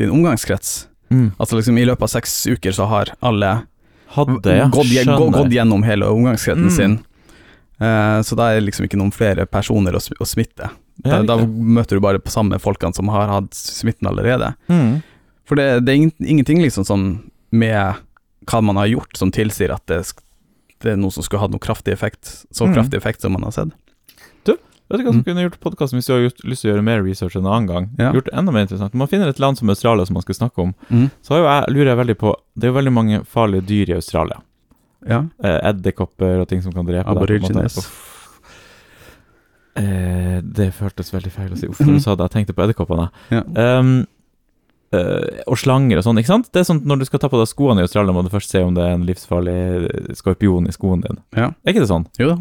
din omgangskrets. Mm. Altså liksom i løpet av seks uker så har alle Hadde, gått, gått gjennom hele omgangskretsen Mm. sin. Eh, så da er det liksom ikke noen flere personer å, å smitte. Da, da møter du bare på samme folkene som har hatt smitten allerede. Mm. For det, det er ingenting liksom sånn med hva man har gjort som tilsier at det, det er noe som skulle hatt noen kraftig effekt, så Mm. kraftig effekt som man har sett. Du, Vet du hva som Mm. kunne gjort podkasten hvis du har lyst til å gjøre mer research en annen gang? Ja. Gjort det enda mer interessant. Når man finner et land som Australia som man skal snakke om, Mm. så jeg, lurer jeg veldig på Det er jo veldig mange farlige dyr i Australia. Ja. Eh, Edderkopper og ting som kan drepe. Aborigines. Eh, det føltes veldig feil å si. Uff, du sa det. Jeg tenkte på edderkoppene. Ja. Um, eh, og slanger og sånn, ikke sant? Det er sånn Når du skal ta på deg skoene i Australia, må du først se om det er en livsfarlig eh, skorpion i skoen din. ja. Er ikke det sånn? Jo da.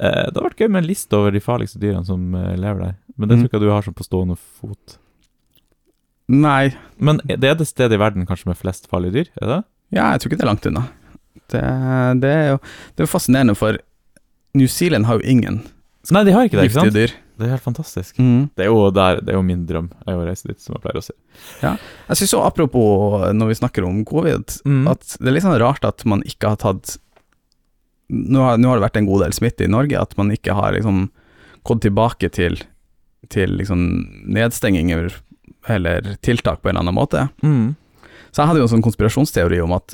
Eh, det har vært gøy med en liste over de farligste dyrene som eh, lever der. Men det Mm. tror ikke jeg du har sånn på stående fot. Nei, Men det er det stedet i verden kanskje med flest farlige dyr? Er det? ja, jeg tror ikke det er langt unna. Det, det er jo det er fascinerende, for New Zealand har jo ingen Nei, de har ikke det, ikke sant? dyr. Det er helt fantastisk. Mm. Det er jo der, det er jo min drøm, er å reise dit, som jeg pleier å si. Jeg synes òg, apropos når vi snakker om covid, Mm. at det er litt sånn rart at man ikke har tatt nå har, nå har det vært en god del smitte i Norge, at man ikke har liksom gått tilbake til, til liksom nedstenginger eller tiltak på en eller annen måte. Mm. Så jeg hadde jo en sånn konspirasjonsteori om at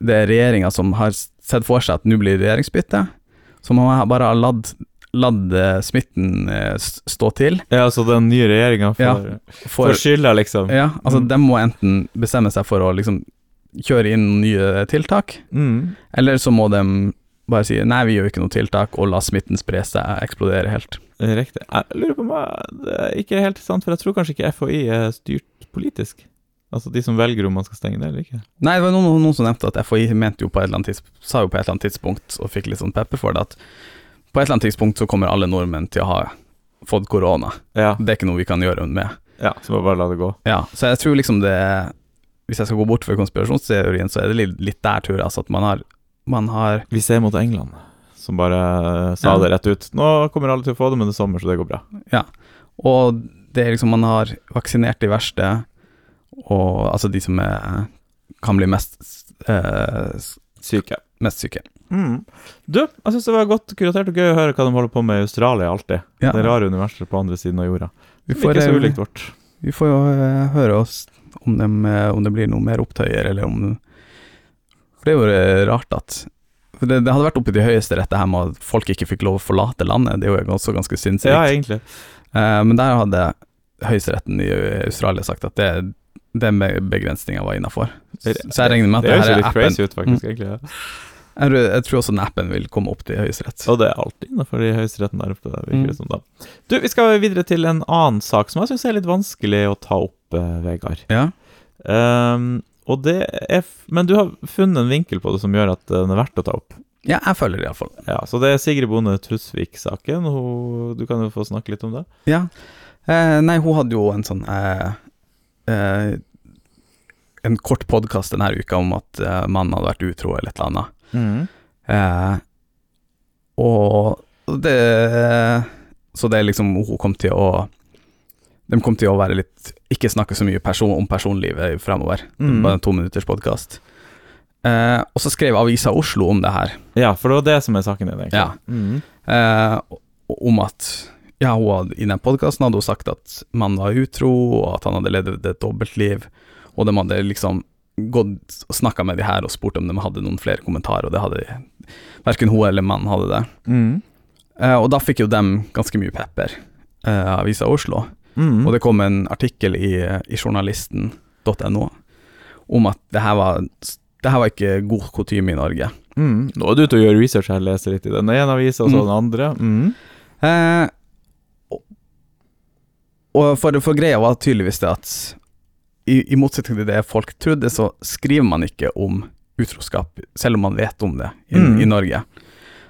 det er regjeringa som har sett for seg at nå blir regjeringsbytte, så man bare har latt, latt eh, smitten eh, stå til. Ja, så den nye regjeringa får, Ja, får skylda, liksom. Ja, altså Mm. de må enten bestemme seg for å liksom kjøre inn nye tiltak, Mm. eller så må de bare si nei, vi gjør ikke noe tiltak, og la smitten spre seg, eksplodere helt. Riktig. Jeg lurer på om jeg- det er ikke helt sant, for jeg tror kanskje ikke FHI er styrt politisk. Altså de som velger om man skal stenge det eller ikke. Nei, det var noen, noen som nevnte at FHI mente jo på et eller annet tidspunkt, sa jo på et eller annet tidspunkt, og fikk litt sånn pepper for det, at på et eller annet tidspunkt så kommer alle nordmenn til å ha fått korona. Ja, Det er ikke noe vi kan gjøre med. ja så må bare la det gå. Ja, så jeg tror liksom det Hvis jeg skal gå bort fra konspirasjonsteorien, så er det litt, litt der, tror jeg. Altså at man har, man har Vi ser mot England, som bare eh, sa Ja. det rett ut. Nå kommer alle til å få det, men det er sommer, så det går bra. Ja, Og det er liksom Man har vaksinert de verste, og altså de som er, kan bli mest eh, Syke. mest syke. Mm. Du, jeg syns det var godt kuratert og gøy å høre hva de holder på med i Australia alltid. Ja. Det rare universet på andre siden av jorda. Vi får, ikke så eh, ulikt vårt. Vi får jo eh, høre oss om, dem, eh, om det blir noe mer opptøyer, eller om For det er jo rart at for det, det hadde vært oppe i de høyeste det her med at folk ikke fikk lov å forlate landet. Det er jo også ganske sinnssykt. Ja, egentlig. Eh, men der hadde Høyesteretten i Australia sagt at det, den be- begrensninga var innafor. Så jeg regner med at Det det, høres her Det er litt appen. crazy ut, faktisk. egentlig ja. Jeg, tror- også den appen vil komme opp til Høyesterett. Og det er alltid innenfor i høyesteretten der oppe. Det virker Mm. som da. Du, Vi skal videre til en annen sak som jeg syns er litt vanskelig å ta opp, eh, Vegard. Ja. Um, og det er f Men du har funnet en vinkel på det som gjør at den er verdt å ta opp. ja, jeg føler det iallfall. Ja, Så det er Sigrid Bonde Tusvik-saken. Du kan jo få snakke litt om det. Ja. Eh, nei, hun hadde jo en sånn eh, eh, En kort podkast denne uka om at eh, mannen hadde vært utro eller et eller annet. Eh, og det Så det er liksom Hun kom til å De kom til å være litt Ikke snakke så mye person, om personlivet fremover. Mm. Bare en tominutters podkast. Eh, og så skrev Avisa Oslo om det her. Ja, for det var det som er saken din, egentlig. Ja. Mm. Eh, om at ja, hun hadde, I den podkasten hadde hun sagt at mannen var utro, og at han hadde levd et dobbeltliv. Og de hadde liksom gått og snakka med de her og spurt om de hadde noen flere kommentarer, og det hadde verken hun eller mannen hadde det. Mm. Uh, og da fikk jo dem ganske mye pepper, uh, Avisa Oslo. Mm. Og det kom en artikkel i, i journalisten.no om at det her var det her var ikke god kutyme i Norge. Mm. Nå er du ute og gjør research her, leser litt i den ene avisa og så Mm. den andre. Mm. Eh, og- og for, for greia var tydeligvis det at i, i motsetning til det folk trodde, så skriver man ikke om utroskap, selv om man vet om det i, Mm. i Norge.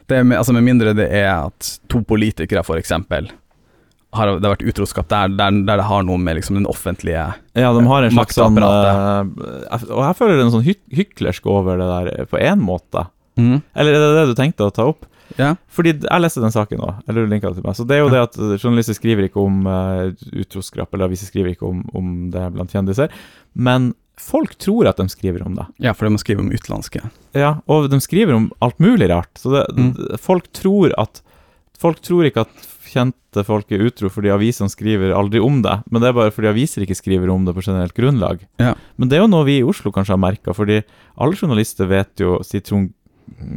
Det med, altså med mindre det er at to politikere, for eksempel, har det har vært utroskap der, der, der det har noe med liksom den offentlige Ja, de har en slags sånn eh, Og jeg føler det er en sånn hyk hyklersk over det der, på én måte. Mm. Eller er det det du tenkte å ta opp? Ja. Fordi jeg leste den saken òg, eller du linka til meg. Så det er jo det at eh, journalister skriver ikke om uh, utroskap, eller aviser skriver ikke om, om det blant kjendiser. Men folk tror at de skriver om det. ja, for de må skrive om utenlandske. Ja, og de skriver om alt mulig rart. Så det, Mm. folk tror at Folk tror ikke at kjente folk er utro fordi avisene skriver aldri om det, men det er bare fordi aviser ikke skriver om det på generelt grunnlag. Ja. Men det er jo noe vi i Oslo kanskje har merka, fordi alle journalister vet jo sier Trond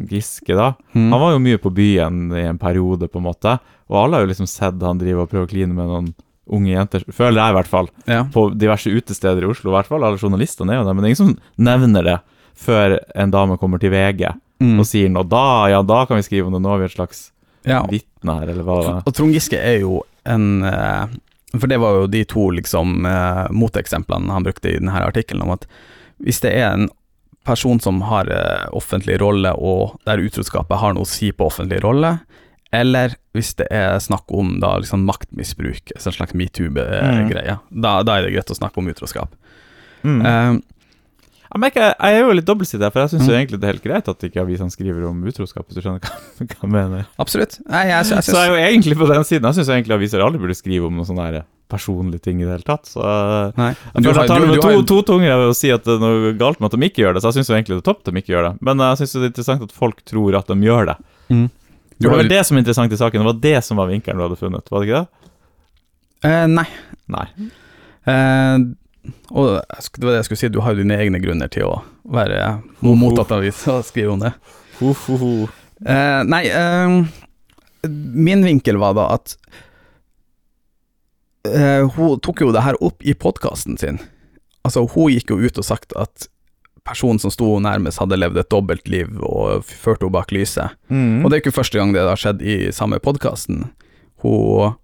Giske, da. Mm. Han var jo mye på byen i en periode, på en måte, og alle har jo liksom sett han drive og prøve å kline med noen unge jenter, føler jeg i hvert fall, ja. på diverse utesteder i Oslo, i hvert fall. Alle journalistene er jo det, men det er ingen som nevner det før en dame kommer til VG Mm. og sier noe. Da, ja, da kan vi skrive om det. Nå er vi et slags ja. vitne her, eller hva det er. Og Trond Giske er jo en eh, For det var jo de to liksom eh, moteksemplene han brukte i denne artikkelen, om at hvis det er en person som har eh, offentlig rolle, og der utroskapet har noe å si på offentlig rolle, eller hvis det er snakk om da liksom maktmisbruk, en slags metoo-greie, da, da er det greit å snakke om utroskap. Mm. Eh, Jeg merker, jeg er jo litt dobbeltsidig, for jeg syns Mm. egentlig det er helt greit at ikke avisene skriver om utroskap, hvis du skjønner hva, <laughs> hva jeg mener. absolutt. Nei, jeg, jeg, Så jeg er jo egentlig på den siden. Jeg syns egentlig aviser aldri burde skrive om noen sånne derre personlige ting i det hele tatt. Så Nei. Jeg Du føler jeg tar det med to, to tunger ved å si at det er noe galt med at de ikke gjør det, så jeg syns egentlig det er topp at de ikke gjør det. Men jeg syns det er interessant at folk tror at de gjør det. Mm. Du det var vel det som er interessant i saken, det var det som var vinkelen du hadde funnet, var det ikke det? Uh, nei. Nei. Eh, og det var det jeg skulle si, du har jo dine egne grunner til å være mottatt av avis og skrive om det. Ho, ho, ho. Eh, nei, eh, min vinkel var da at eh, hun tok jo det her opp i podkasten sin. Altså, hun gikk jo ut og sagt at personen som sto nærmest, hadde levd et dobbeltliv og førte henne bak lyset. Mm. Og det er ikke første gang det har skjedd i samme podkasten. Hun,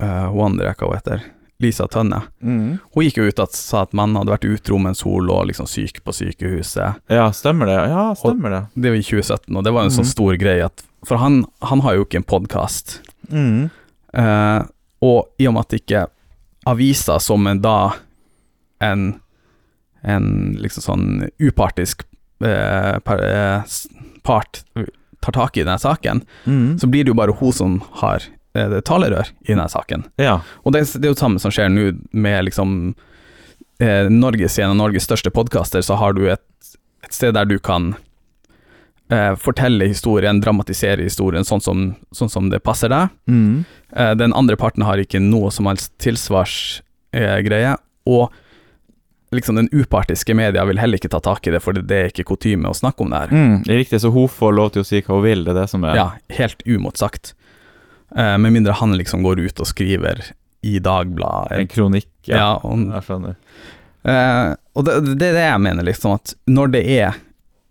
eh, hun andre, hva hun heter, Lisa Tønne, Mm. hun gikk jo ut og sa at mannen hadde vært utro mens hun lå liksom syk på sykehuset. Ja, stemmer det. Ja, stemmer det. Det var i 2017, og det var en mm. sånn stor greie at For han, han har jo ikke en podkast. Mm. Eh, og i og med at ikke avisa som en da en en liksom sånn upartisk eh, par, eh, part tar tak i denne saken, Mm. så blir det jo bare hun som har eh, talerør i denne saken. Ja. Og det, det er jo det samme som skjer nå med liksom eh, Norges, en av Norges største podkaster, så har du et, et sted der du kan eh, fortelle historien, dramatisere historien sånn som, sånn som det passer deg. Mm. Eh, den andre parten har ikke noe som helst tilsvarsgreie, eh, og liksom den upartiske media vil heller ikke ta tak i det, for det er ikke kutyme å snakke om det her. Mm. Det riktig, så hun får lov til å si hva hun vil, det er det som er Ja, helt umotsagt. Eh, med mindre han liksom går ut og skriver i Dagbladet en kronikk. Ja, og, Jeg skjønner. Eh, og det, det er det jeg mener, liksom, at når det er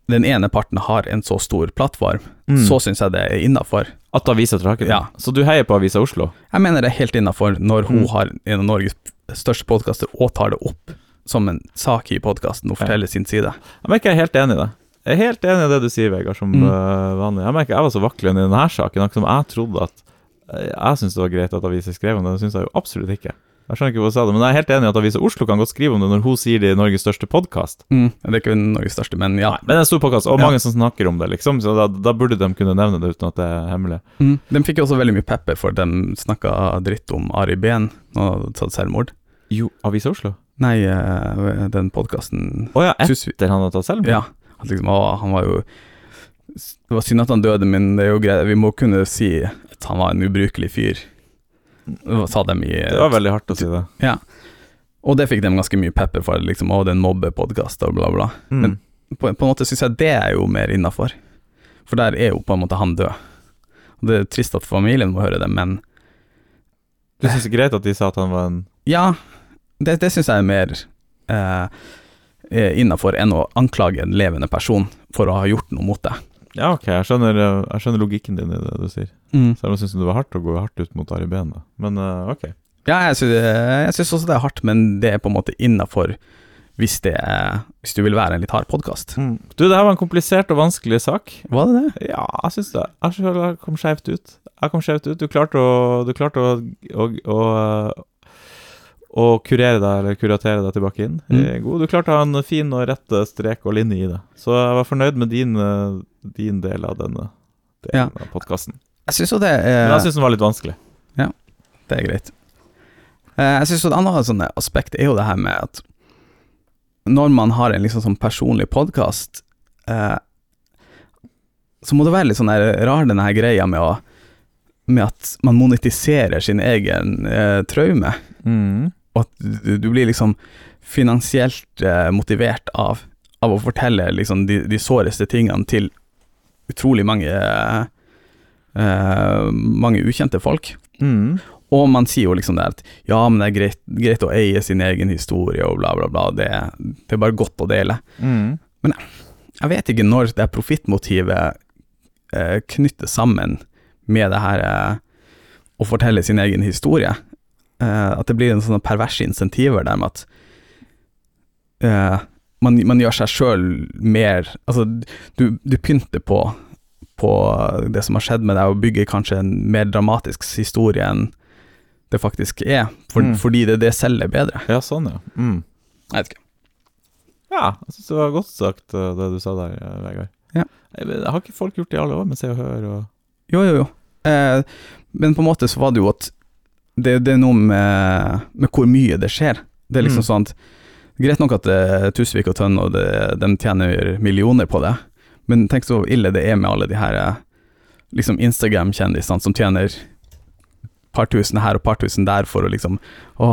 den ene parten har en så stor plattform, Mm. så syns jeg det er innafor. At avisa tråkker det? Ja. Så du heier på Avisa Oslo? Jeg mener det er helt innafor når hun Mm. har en av Norges største podkaster og tar det opp som en sak i podkasten og forteller sin side. Jeg merker jeg er helt enig i det. Jeg er helt enig i det du sier, Vegard, som Mm. øh, vanlig. Jeg merker jeg var så vaklende i denne saken, akkurat som jeg trodde at eh, Jeg syns det var greit at aviser skrev om det, det syns jeg jo absolutt ikke. Jeg skjønner ikke hva hun sa det, men jeg er helt enig i at Avisa Oslo kan godt skrive om det når hun sier det i Norges største podkast. Det er ikke Norges største, men ja. Men det er en stor podkast, og Ja. mange som snakker om det, liksom, så da, da burde de kunne nevne det uten at det er hemmelig. Mm. De fikk jo også veldig mye pepper for at de snakka dritt om Ari Behn og hadde tatt selvmord. Jo, Avisa Oslo? Nei, eh, den podkasten Å ja, etter han har tatt selvmord? Ja. Liksom, å, han var jo Det var synd at han døde, men det er jo greit. Vi må kunne si at han var en ubrukelig fyr. Sa dem i Det var veldig hardt å si det. Ja. Og det fikk de ganske mye pepper for. Liksom, å, det er en mobbepodkast og bla, bla. Mm. Men- På, på en måte syns jeg det er jo mer innafor. For der er jo på en måte han død. Og Det er trist at familien må høre det, men du syns det er greit at de sa at han var en ja, det, det syns jeg er mer eh, innafor enn å anklage en levende person for å ha gjort noe mot det. Ja, ok, jeg skjønner, øh, jeg skjønner logikken din i det du sier. Mm. Selv om jeg syns det var hardt å gå hardt ut mot Ari Behn. Men uh, ok. Ja, jeg syns, også det er hardt, men det er på en måte innafor hvis, hvis du vil være en litt hard podkast. Du, det her var en komplisert og vanskelig sak. Var det det? Ja, jeg syns det. Jeg kom skjevt ut. Jeg kom skjevt ut. Du klarte å Du klarte å, å, å, å kurere deg, eller kuratere deg tilbake inn. Mm. Eh, God. Du klarte å ha en fin og rett strek og linje i det. Så jeg var fornøyd med din, eh, din del av denne delen av podkasten. Jeg syns jo det Men er jeg syns den var litt vanskelig. Ja, Det er greit. Eh, Jeg synes jo Et annet sånn aspekt er jo det her med at når man har en liksom sånn personlig podkast, eh, så må det være litt sånn rar den her greia med å med at man monetiserer sin egen eh, traume, Mm. og at du, du blir liksom finansielt eh, motivert av, av å fortelle liksom de, de såreste tingene til utrolig mange eh, eh, mange ukjente folk. Mm. Og man sier jo liksom det at ja, men det er greit, greit å eie sin egen historie og bla, bla, bla. Det, det er bare godt å dele. Mm. Jeg vet ikke når det profittmotivet eh, knyttes sammen med det her eh, å fortelle sin egen historie. Eh, at det blir en sånn perverse insentiver der med at eh, man, man gjør seg sjøl mer Altså, du, du pynter på på det som har skjedd med deg, og bygger kanskje en mer dramatisk historie enn det faktisk er, for, Mm. fordi det, det selger bedre. Ja, sånn, ja. Mm. Jeg vet ikke. Ja, jeg syns det var godt sagt, eh, det du sa der, eh, Vegard. Ja. Jeg Har ikke folk gjort det i alle år med Se og Hør og Jo, jo, jo. Eh, men på en måte så var det jo at det, det er noe med, med hvor mye det skjer. Det er liksom Mm. sånn at Greit nok at eh, Tusvik og Tønn og det, de tjener millioner på det, men tenk så ille det er med alle de her eh, liksom Instagram-kjendisene som tjener par tusen her og par tusen der for å liksom Å,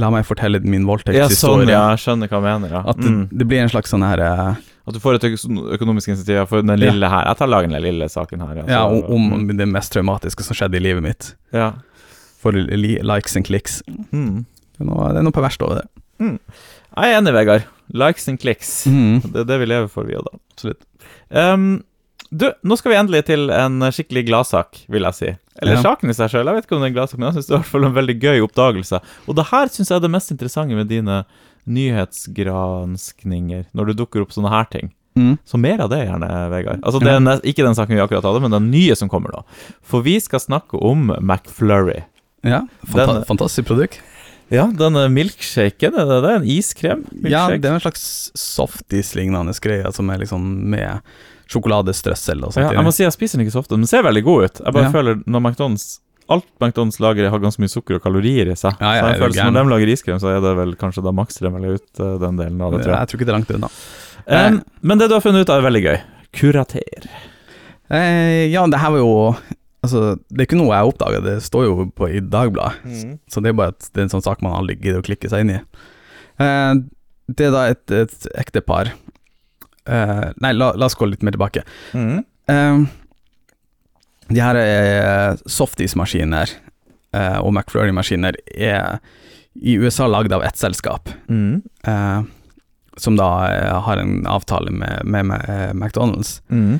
la meg fortelle min voldtektshistorie. Ja, sånn, ja, jeg skjønner hva jeg mener, ja. At det, mm. det blir en slags sånn her eh, At du får et økonomisk initiativ for den Ja. lille her. Jeg tar lagen den lille saken her. ja, Ja, om, om mm. det mest traumatiske som skjedde i livet mitt. ja. For li likes and clicks. Mm. Det er noe, det er noe perverst over det. Jeg er enig, Vegard. Likes and clicks. Det er det vi lever for, vi òg, da. Absolutt. Um, du, nå skal vi endelig til en skikkelig gladsak, vil jeg si. Eller Ja. saken i seg sjøl. Jeg vet ikke om det er en gladsak, men jeg syns det er i hvert fall en veldig gøy oppdagelse. Og det her syns jeg er det mest interessante med dine nyhetsgranskninger, når du dukker opp sånne her ting. Mm. Så mer av det, gjerne, Vegard. Altså, det er ikke den saken vi akkurat hadde, men den nye som kommer nå. For vi skal snakke om McFlurry. Ja, fanta Den- fantastisk produkt. Ja, denne milkshaken, er det det? En iskrem? Milkshake. Ja, det er en slags softis-lignende greie som er liksom med sjokoladestrøssel og sånt. Ja, jeg må si jeg spiser den ikke så ofte, men den ser veldig god ut. Jeg bare Ja. føler når McDonald's Alt McDonald's lager, har ganske mye sukker og kalorier i seg. Ja, så jeg er føler? Når de lager iskrem, så er det vel kanskje da makser de vel ut eh, den delen av det, tror jeg. jeg tror ikke det er langt unna. Um, men det du har funnet ut av, er veldig gøy. Kurater. Eh, ja, det her var jo Altså, det er ikke noe jeg oppdaga, det står jo på i Dagbladet. Så det er bare at det er en sånn sak man aldri gidder å klikke seg inn i. Eh, det er da et, et ektepar eh, Nei, la, la oss gå litt mer tilbake. Mm. Eh, de her eh, softis-maskiner eh, og McFlurry-maskiner er i USA lagd av ett selskap, Mm. eh, som da eh, har en avtale med, med, med McDonald's. Mm.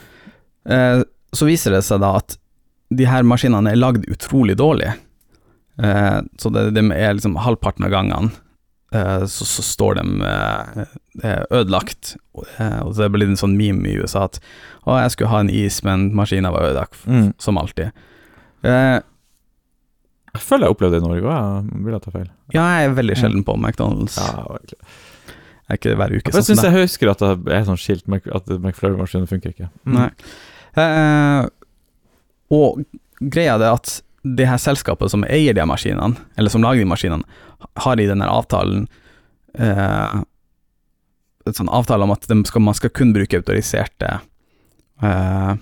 Eh, så viser det seg da at de her maskinene er lagd utrolig dårlig. Eh, så det, det er liksom halvparten av gangene eh, så, så står de eh, eh, ødelagt. Eh, og det er blitt en sånn meme i USA at å, jeg skulle ha en is, men maskinen var ødelagt, Mm. som alltid. Eh, Jeg føler jeg opplevde det i Norge òg, vil jeg ta feil. ja, jeg er veldig sjelden på McDonald's. Ja, egentlig. Jeg er ikke hver uke. Jeg sånn syns jeg husker at det er sånn skilt at McFlurry-maskinen funker ikke. Mm. Nei. Eh, og greia er at det her selskapet som eier de maskinene, eller som lager de maskinene, har i denne avtalen eh, et sånn avtale om at de skal, man skal kun bruke autoriserte eh,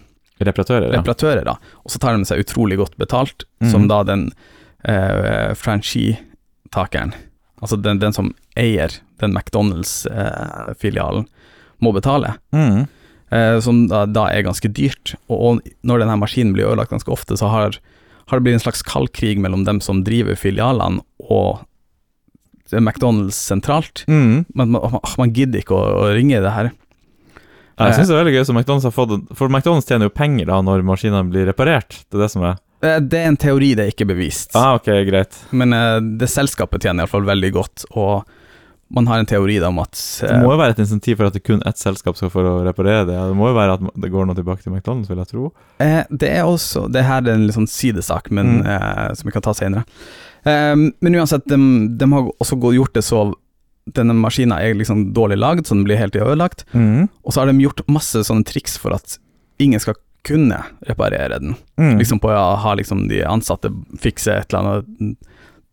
Reparatører, reparatører, da. Og så tar de seg utrolig godt betalt, mm. som da den eh, franchise-takeren, altså den, den som eier den McDonald's-filialen, må betale. Mm. Eh, som da, da er ganske dyrt. Og, når denne maskinen blir ødelagt ganske ofte, så har, har det blitt en slags kald krig mellom dem som driver filialene og McDonald's sentralt. Mm. Men man, man gidder ikke å, å ringe det her. Jeg syns det er veldig gøy som McDonald's har fått For McDonald's tjener jo penger da når maskinene blir reparert. Det er det som er Eh, Det er en teori, det er ikke bevist. Ah, ok, greit. Men eh, det selskapet tjener iallfall veldig godt, og man har en teori da om at Det eh, må jo være et insentiv for at det kun ett selskap skal å reparere det. Det må jo være at det går noe tilbake til McDonald's, vil jeg tro. Eh, det er også Det her er en litt sånn sidesak, men Mm. eh, som vi kan ta senere. Eh, men uansett, de, de har også gjort det så Denne maskinen er liksom dårlig lagd, så den blir helt ødelagt. Og så har de gjort masse sånne triks for at ingen skal kunne reparere den. Mm. Liksom på å ha liksom de ansatte fikse et eller annet,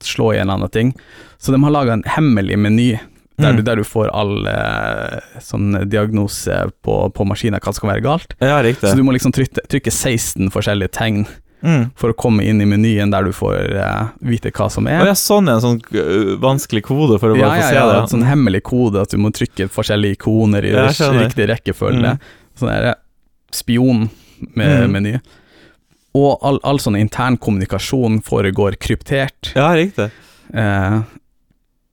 slå i en eller annen ting. Så de har laga en hemmelig meny der, Mm. du, der du får all eh, sånn diagnose på, på maskinen, hva som kan være galt. Ja. Så du må liksom trykke, trykke 16 forskjellige tegn Mm. for å komme inn i menyen der du får eh, vite hva som er. ja, sånn er en sånn øh, vanskelig kode for å ja, få ja, se ja, det. en sånn hemmelig kode at du må trykke forskjellige ikoner i Ja, riktig rekkefølge. Mm. Sånn spion med Mm. Og all, all sånn intern kommunikasjon foregår kryptert. Ja, riktig. Eh,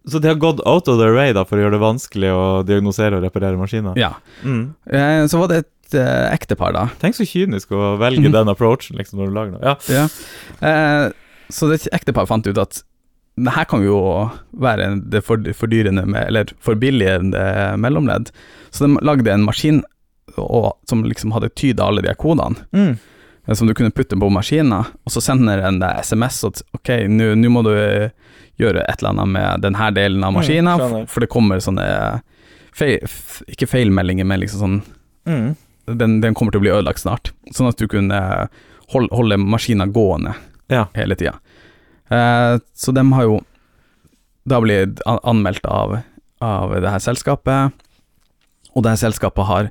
Så de har gått out of their way da for å gjøre det vanskelig å diagnosere og reparere maskiner? ja. Mm. Eh, så var det et eh, ektepar, da. Tenk så kynisk å velge mm. den approachen liksom, når du lager noe. Ja. Ja. Eh, så det ektepar fant ut at det her kan jo være det fordyrende med, eller forbilligende mellomledd. Så de lagde en maskin og, som liksom hadde tyda alle de kodene, Mm. Eh, som du kunne putte på maskinen, og så sender den deg SMS at ok, nå må du gjøre et eller annet med denne delen av Mm, maskinen, skjønner. for det kommer sånne feil, ikke feilmeldinger, men liksom sånn Mm. den, den kommer til å bli ødelagt snart, sånn at du kunne holde, holde maskinen gående Ja. hele tida. Eh, så de har jo da blitt anmeldt av, av det her selskapet, og det her selskapet har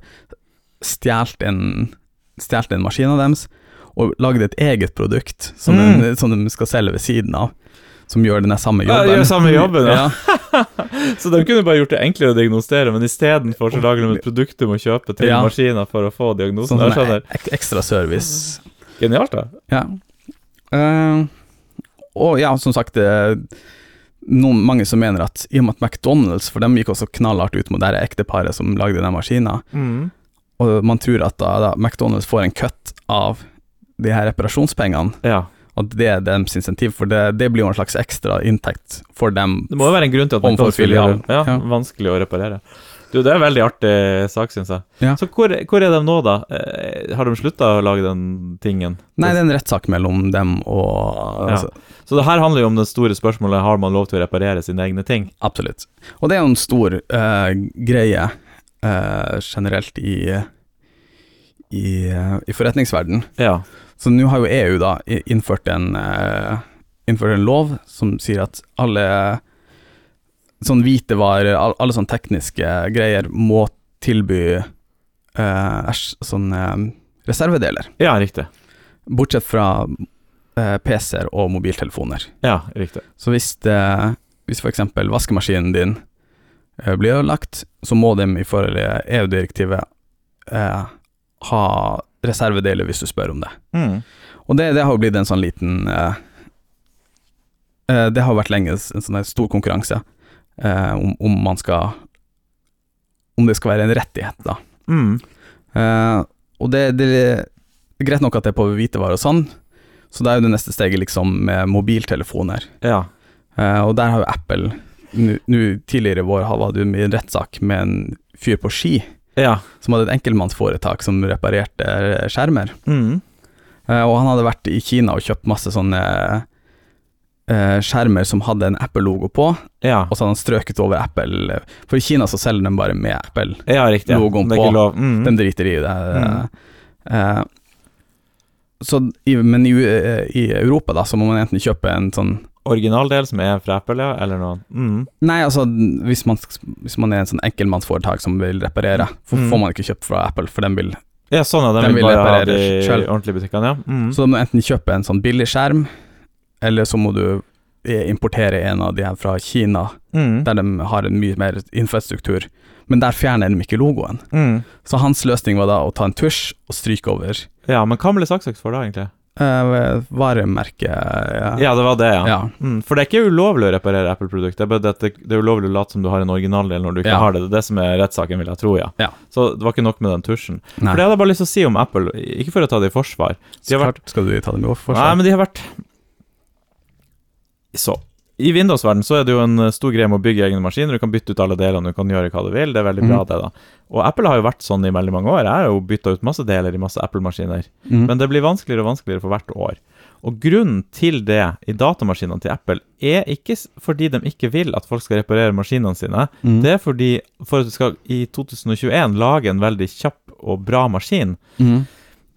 stjålet en, stjålet en maskin av deres, og lagde et eget produkt som, Mm. de, som de skal selge ved siden av, som gjør den samme <laughs> jobben. Ja, gjør samme jobben, ja. <laughs> Så de kunne bare gjort det enklere å diagnostere, men istedenfor lager de et produkt du må kjøpe til Ja. maskiner for å få diagnosen. Sånn skjønner. ek ekstra service. Genialt, da. Ja. Uh, og ja, som sagt, noen, mange som mener at i og med at McDonald's, for dem gikk også knallhardt ut mot det ekteparet som lagde den maskinen, Mm. og man tror at da, da McDonald's får en cut av de her reparasjonspengene, Ja. at det er deres insentiv, for det, det blir jo en slags ekstra inntekt for dem. Det må jo være en grunn til at man filialen. filialen. Ja, Ja. Vanskelig å reparere. Du, Det er en veldig artig sak, syns jeg. Ja. Så hvor, hvor er de nå, da? Eh, har de slutta å lage den tingen? Nei, det er en rettssak mellom dem og Ja. altså, Så det her handler jo om det store spørsmålet har man lov til å reparere sine egne ting. Absolutt. Og det er jo en stor uh, greie uh, generelt i, i, uh, i forretningsverden. Ja. Så nå har jo EU da innført en, eh, innført en lov som sier at alle sånn hvitevarer, all, alle sånne tekniske greier må tilby eh, æsj, sånn eh, reservedeler. ja, riktig. Bortsett fra eh, PC-er og mobiltelefoner. Ja, riktig. Så hvis, det, hvis eksempel vaskemaskinen din eh, blir ødelagt, så må de i forhold til EU-direktivet eh, ha reservedeler hvis du spør om det. Mm. Og det, det har blitt en sånn liten uh, det har vært lenge en sånn stor konkurranse uh, om, om man skal Om det skal være en rettighet, da. Mm. Og det, det er greit nok at det er på hvitevarer og sånn, så da er jo det neste steget liksom med mobiltelefoner. Ja. Og der har jo Apple nå Tidligere i vår hadde du en rettssak med en fyr på ski Ja. som hadde et enkeltmannsforetak som reparerte eh, skjermer. Mm. Uh, og han hadde vært i Kina og kjøpt masse sånne uh, skjermer som hadde en Apple-logo på, Ja. og så hadde han strøket over Apple. For i Kina så selger de bare med Apple-logoen ja, på. Mm. De driter i det. Mm. Uh, så, men i, i Europa da, så må man enten kjøpe en sånn Originaldel som er fra Apple, ja, eller noe? Mm. Nei, altså hvis man, hvis man er en sånn enkeltmannsforetak som vil reparere, Mm. får man ikke kjøpt fra Apple, for den vil Ja, sånn, ja. De, De vil vil bare ha de selv. ordentlige butikkene, ja. Mm. Så du må enten kjøpe en sånn billig skjerm, eller så må du eh, importere en av de her fra Kina, Mm. der de har en mye mer infrastruktur. Men der fjerner de ikke logoen. Mm. Så hans løsning var da å ta en tusj og stryke over Ja, men hva ble saksøkt for da, egentlig? Eh, varemerke ja. Ja, det var det, ja. Ja. Mm, for det er ikke ulovlig å reparere Apple-produkter. det det er ulovlig å late som du har en originaldel når du ikke Ja. har det. Det er det som er rettssaken, vil jeg tro, ja. Ja. Så det var ikke nok med den tusjen. Nei. For det hadde jeg bare lyst til å si om Apple, ikke for å ta det i forsvar. De har vært skal du ta det med forsvar? Nei, men de har vært Så. I Windows-verden så er det jo en eh, stor greie med å bygge egne maskiner. Du kan bytte ut alle delene, du kan gjøre hva du vil. Det er veldig bra, Mhm. det, da. Og Apple har jo vært sånn i veldig mange år. Jeg har jo bytta ut masse deler i masse Apple-maskiner. Mm. Men det blir vanskeligere og vanskeligere for hvert år. Og grunnen til det i datamaskinene til Apple er ikke fordi de ikke vil at folk skal reparere maskinene sine. Mm. Det er fordi for at du skal i 2021 lage en veldig kjapp og bra maskin, Mhm.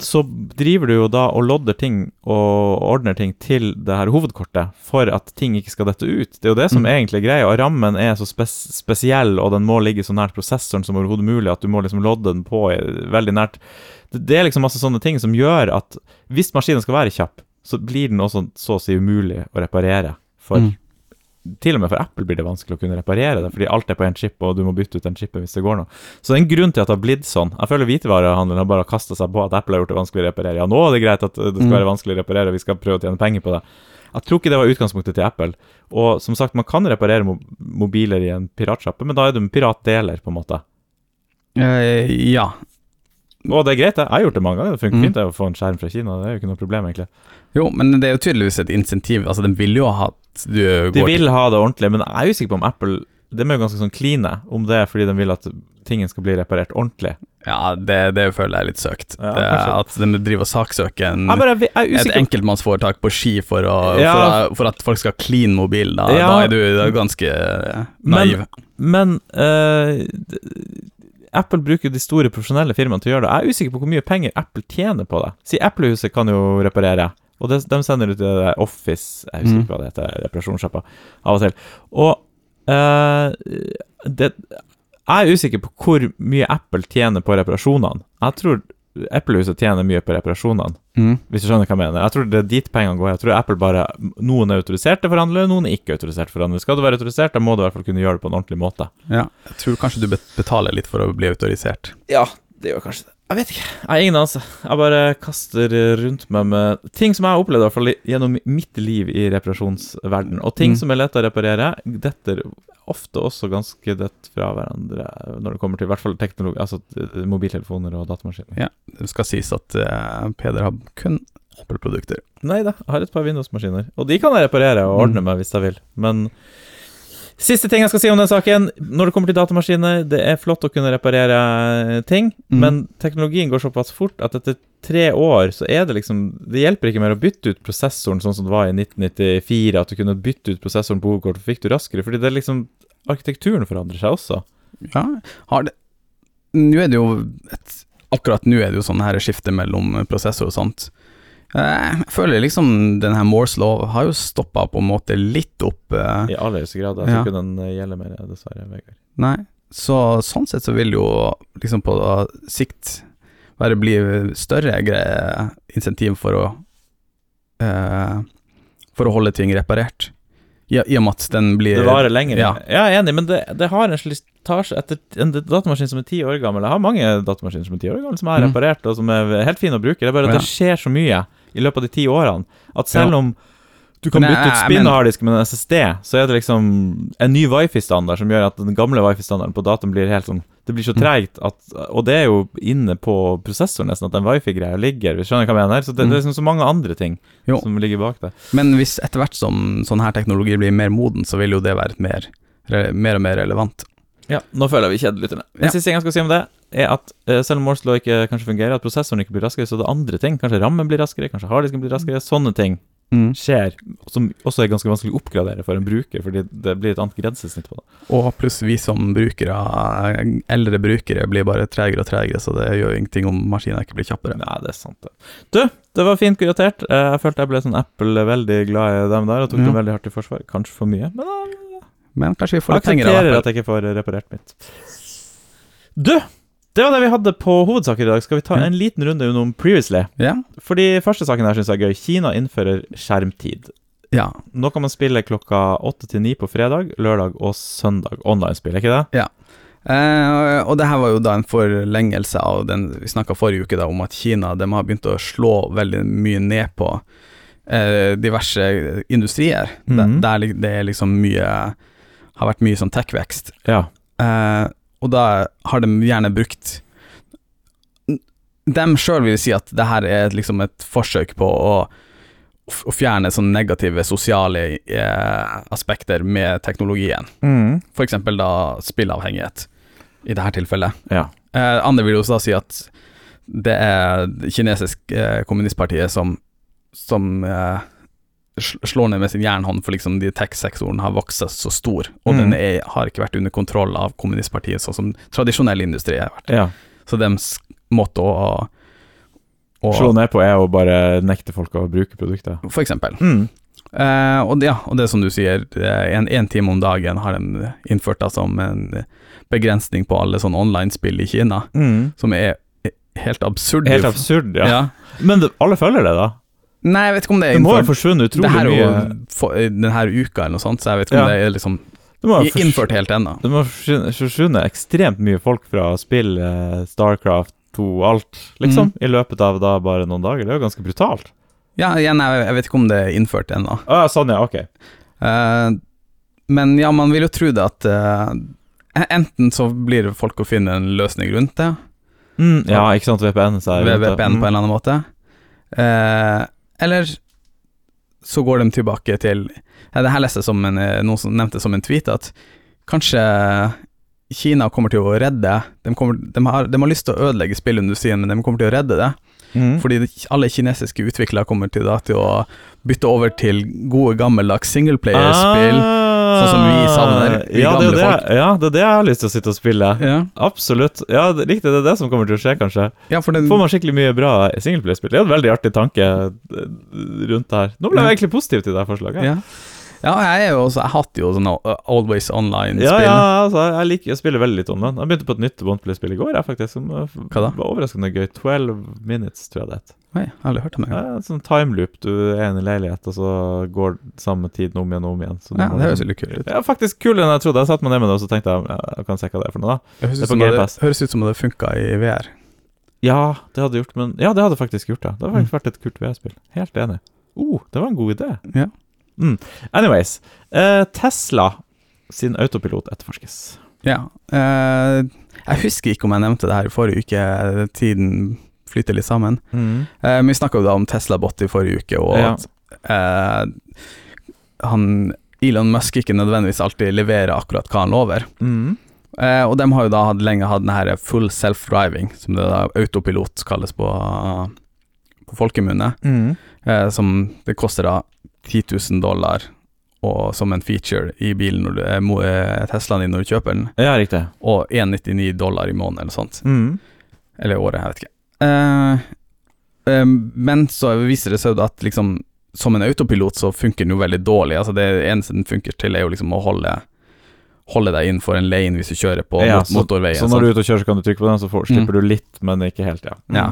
Så driver du jo da og lodder ting og ordner ting til det her hovedkortet for at ting ikke skal dette ut. Det er jo det som Mm. egentlig er greia. Og rammen er så spes spesiell, og den må ligge så nært prosessoren som overhodet mulig, at du må liksom lodde den på veldig nært. Det, det er liksom masse sånne ting som gjør at hvis maskinen skal være kjapp, så blir den også så å si umulig å reparere. For Mm. Til og med for Apple blir det vanskelig å kunne reparere det, fordi alt er på én chip, og du må bytte ut den chipen hvis det går noe. Så det er en grunn til at det har blitt sånn. Jeg føler hvitevarehandelen har bare kasta seg på at Apple har gjort det vanskelig å reparere. Ja, nå er det greit at det skal Mm. være vanskelig å reparere, vi skal prøve å tjene penger på det. Jeg tror ikke det var utgangspunktet til Apple. Og som sagt, man kan reparere mobiler i en piratsjappe, men da er du en piratdeler, på en måte. Uh, ja. Og det er greit. Jeg har gjort det mange ganger. Det funker Mm. fint å få en skjerm fra Kina. Det er jo ikke noe problem, egentlig. Jo, men det er jo tydeligvis et insentiv. Altså, den vil jo ha at du De går vil ha det ordentlig, men jeg er usikker på om Apple De er jo ganske sånn kline om det er fordi de vil at tingen skal bli reparert ordentlig. Ja, det, det føler jeg er litt søkt. Ja, det, at de driver og saksøker en, Jeg, jeg et enkeltmannsforetak på ski for, å, Ja. for, å, for at folk skal clean mobil. Da, Ja. da er du da er ganske naiv. Men- Men eh, d- Apple bruker de store profesjonelle firmaene til å gjøre det. Jeg er usikker på hvor mye penger Apple tjener på det. Si Apple-huset kan jo reparere, og det, de sender ut det Office Jeg husker Mm. ikke hva det heter, reparasjonssjappa, av og til. Og uh, det, jeg er usikker på hvor mye Apple tjener på reparasjonene. Jeg tror Apple-huset tjener mye på reparasjonene, Mm. hvis du skjønner hva jeg mener. Jeg tror det er dit pengene går. Jeg tror Apple bare Noen er autoriserte forhandle, noen er ikke autoriserte forhandle. Skal du være autorisert, da må du i hvert fall kunne gjøre det på en ordentlig måte. Ja, jeg tror kanskje du betaler litt for å bli autorisert. Ja, det gjør kanskje det. Jeg vet ikke. Jeg er ingen anelse. Jeg bare kaster rundt meg med ting som jeg har opplevd i hvert fall gjennom mitt liv i reparasjonsverden. Og ting Mm. som er lett å reparere, detter ofte også ganske dødt fra hverandre når det kommer til i hvert fall teknologi, altså eh, mobiltelefoner og datamaskiner. Ja. Det skal sies at uh, Peder har kun Apple-produkter. Nei da, jeg har et par Windows-maskiner. Og de kan jeg reparere og ordne Mm. meg hvis jeg vil. Men siste ting jeg skal si om den saken, når det kommer til datamaskiner, det er flott å kunne reparere ting, Mm. men teknologien går såpass fort at etter tre år så er det liksom Det hjelper ikke mer å bytte ut prosessoren sånn som det var i 1994, at du kunne bytte ut prosessoren på hovedkortet, fikk du raskere, fordi det er liksom Arkitekturen forandrer seg også. Ja, har det Nå er det jo et, Akkurat nå er det jo sånn her skifte mellom prosessor og sånt. Eh, Jeg føler liksom denne Moores lov har jo stoppa på en måte litt opp. eh, I aller høyeste grad. Jeg tror ikke den eh, gjelder mer, dessverre, Vegard. Nei, så sånn sett så vil jo liksom på sikt være bli større greie, insentiv for å eh, For å holde ting reparert. I, I og med at den blir Det varer lenger. Ja. Jeg er enig, men det, det har en slitasje etter en datamaskin som er ti år gammel. Jeg har mange datamaskiner som er ti år gamle, som jeg har Mhm. reparert, og som er helt fine å bruke. Det er bare at Ja. det skjer så mye i løpet av de ti årene at selv om Du kan bytte ut spinn og harddisk med en SSD, så er det liksom en ny wifi-standard som gjør at den gamle wifi-standarden på dataen blir helt sånn Det blir så Mm. treigt at Og det er jo inne på prosessoren nesten at den wifi-greia ligger, du skjønner hva jeg mener? Så det, det er liksom så mange andre ting Mm. Jo. som ligger bak det. Men hvis etter hvert som sånn her teknologi blir mer moden, så vil jo det være mer, mer og mer relevant. Ja, nå føler jeg vi kjeder lytterne. Den Ja. siste ting jeg skal si om det, er at eh, selv om Morse law ikke kanskje fungerer, at prosessoren ikke blir raskere, så det er andre ting. Kanskje rammen blir raskere, kanskje harddisken blir raskere. Sånne ting skjer, som også er ganske vanskelig å oppgradere for en bruker, fordi det blir et annet grensesnitt på det. Og pluss vi som brukere, eldre brukere, blir bare tregere og tregere, så det gjør ingenting om maskinen ikke blir kjappere. Nei, det er sant, det. Du, det var fint kuratert. Eh, Jeg følte jeg ble sånn Apple veldig glad i dem der, og tok Ja. dem veldig hardt i forsvar. Kanskje for mye, men jeg Men kanskje vi får litt penger av aksepterer at jeg ikke får reparert mitt. Du, det var det vi hadde på hovedsaker i dag. Skal vi ta Ja. en liten runde om Previously? Ja. Fordi første saken her syns jeg er gøy. Kina innfører skjermtid. ja. Nå kan man spille klokka åtte til ni på fredag, lørdag og søndag. Online-spill, ikke det? Eh, og det her var jo da en forlengelse av den vi snakka forrige uke da om at Kina de har begynt å slå veldig mye ned på eh, diverse industrier, Mhm. der, der li- det er liksom mye Har vært mye sånn tech-vekst. Ja. Eh, og da har de gjerne brukt De sjøl vil si at det her er liksom et forsøk på å, å fjerne sånne negative sosiale eh, aspekter med teknologien. Mm. Eksempel da spillavhengighet, i dette tilfellet. Ja. Eh, andre vil jo da si at det er det kinesisk eh, kommunistpartiet som, som eh, slår ned med sin jernhånd, for liksom de tech-sektoren har vokst så stor, og Mm. den er, har ikke vært under kontroll av kommunistpartiet, sånn som tradisjonell industri har vært. ja. Så deres måte å, å Slå ned på er å bare nekte folk å bruke produktet. For eksempel. Mm. Eh, og, det, ja, og det som du sier, én time om dagen har de innført da som en begrensning på alle sånne online-spill i Kina, Mm. som er helt absurd. Helt absurd, ja. Ja. Men alle følger det, da? Nei, jeg vet ikke om det er Det må ha innført forsvunnet det utrolig her er mye for, denne uka eller noe sånt, så jeg vet ikke om Ja. det er liksom Det må ha innført helt ennå. Det må ha forsvunnet forsvunnet ekstremt mye folk fra spill, eh, Starcraft 2, alt, liksom, Mm. i løpet av da bare noen dager. Det er jo ganske brutalt. Ja, igjen, jeg, jeg vet ikke om det er innført ennå. Ah, sånn, ja, ok. Eh, men ja, man vil jo tro det at eh, enten så blir folk å finne en løsning rundt det, Mm, ja, ikke sant, VPN. Så er ved det- VPN på en eller annen måte. Eh, eller så går de tilbake til ja, Det her leste jeg som en, eh, noen som nevnte som en tweet, at kanskje Kina kommer til å redde De, kommer, de, har, de har lyst til å ødelegge spillindustrien, men de kommer til å redde det. Mm. Fordi alle kinesiske utviklere kommer til, da, til å bytte over til gode, gammeldags singleplayer-spill. Sånn som vi savner, vi ja, det er det, folk. ja, det er det jeg har lyst til å sitte og spille. Ja. Absolutt. Ja, riktig, det er det som kommer til å skje, kanskje. ja, for den Får man skikkelig mye bra singleplayerspill. Det er en veldig artig tanke eh, rundt det her. Nå ble jeg Ja. egentlig positiv til det forslaget. ja. Ja, jeg er jo også Jeg hater jo sånne uh, Always Online-spill. Ja, ja, altså, jeg liker å spille veldig litt om den. Jeg begynte på et nytt OnePlay-spill i går, jeg, faktisk. Som Hva da? var overraskende gøy. 12 minutes, tror jeg det het. Oi, jeg har aldri hørt om det. Ja, sånn timeloop. Du er i en leilighet, og så går samme tiden om igjen og om igjen. Så Ja, det høres veldig litt kult ut. Ja, faktisk kulere enn jeg trodde. Jeg satte meg ned med det, og så tenkte jeg ja, jeg kan se hva det er for noe, da. Det høres Det det, høres ut som det funka i VR. Ja, det hadde gjort, men Ja, det hadde faktisk gjort det. Det hadde faktisk Mm. vært et kult VR-spill. Helt enig. Oh, det var en god idé. Ja. Mm. Anyways. eh, Tesla sin autopilot etterforskes. Ja. eh, jeg husker ikke om jeg nevnte det her i forrige uke, tiden flyter litt sammen. Mm. Eh, vi snakka jo da om Tesla-bot i forrige uke, og Ja. at eh, han Elon Musk ikke nødvendigvis alltid leverer akkurat hva han lover. Mm. Uh, og de har jo da hatt, lenge hatt den her full self-driving, som det da autopilot kalles på, på folkemunne. Mm. Eh, som det koster da 10 000 dollar og som en feature i bilen når du, eh, eh, Teslaen din når du kjøper den, Ja, riktig. og 199 dollar i måneden eller sånt. Mm. Eller året, jeg vet ikke. Eh, eh, men så viser det seg jo at liksom som en autopilot så funker den jo veldig dårlig. Altså Det eneste den funker til, er jo liksom å holde Holde deg innenfor en lane hvis du kjører på Ja, mot, motorveien. Så når du er ute og kjører, så kan du trykke på den, så får, slipper du litt, men ikke helt, ja. Mm. Ja,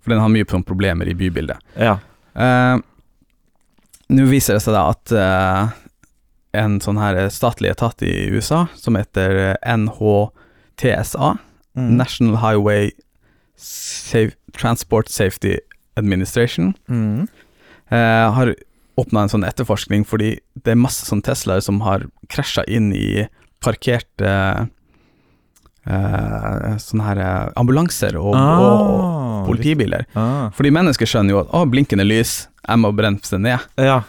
for den har mye problemer i bybildet. Ja. Eh, Nå viser det seg da at eh, en sånn her statlig etat i USA, som heter NHTSA, Mm. National Highway Safe, Transport Safety Administration, Mm. eh, har åpna en sånn etterforskning, fordi det er masse sånn Teslaer som har krasja inn i parkerte eh, sånne her eh, ambulanser og, og, og politibiler. Ah. Fordi mennesker skjønner jo at å, blinkende lys, jeg må bremse ned. Ja.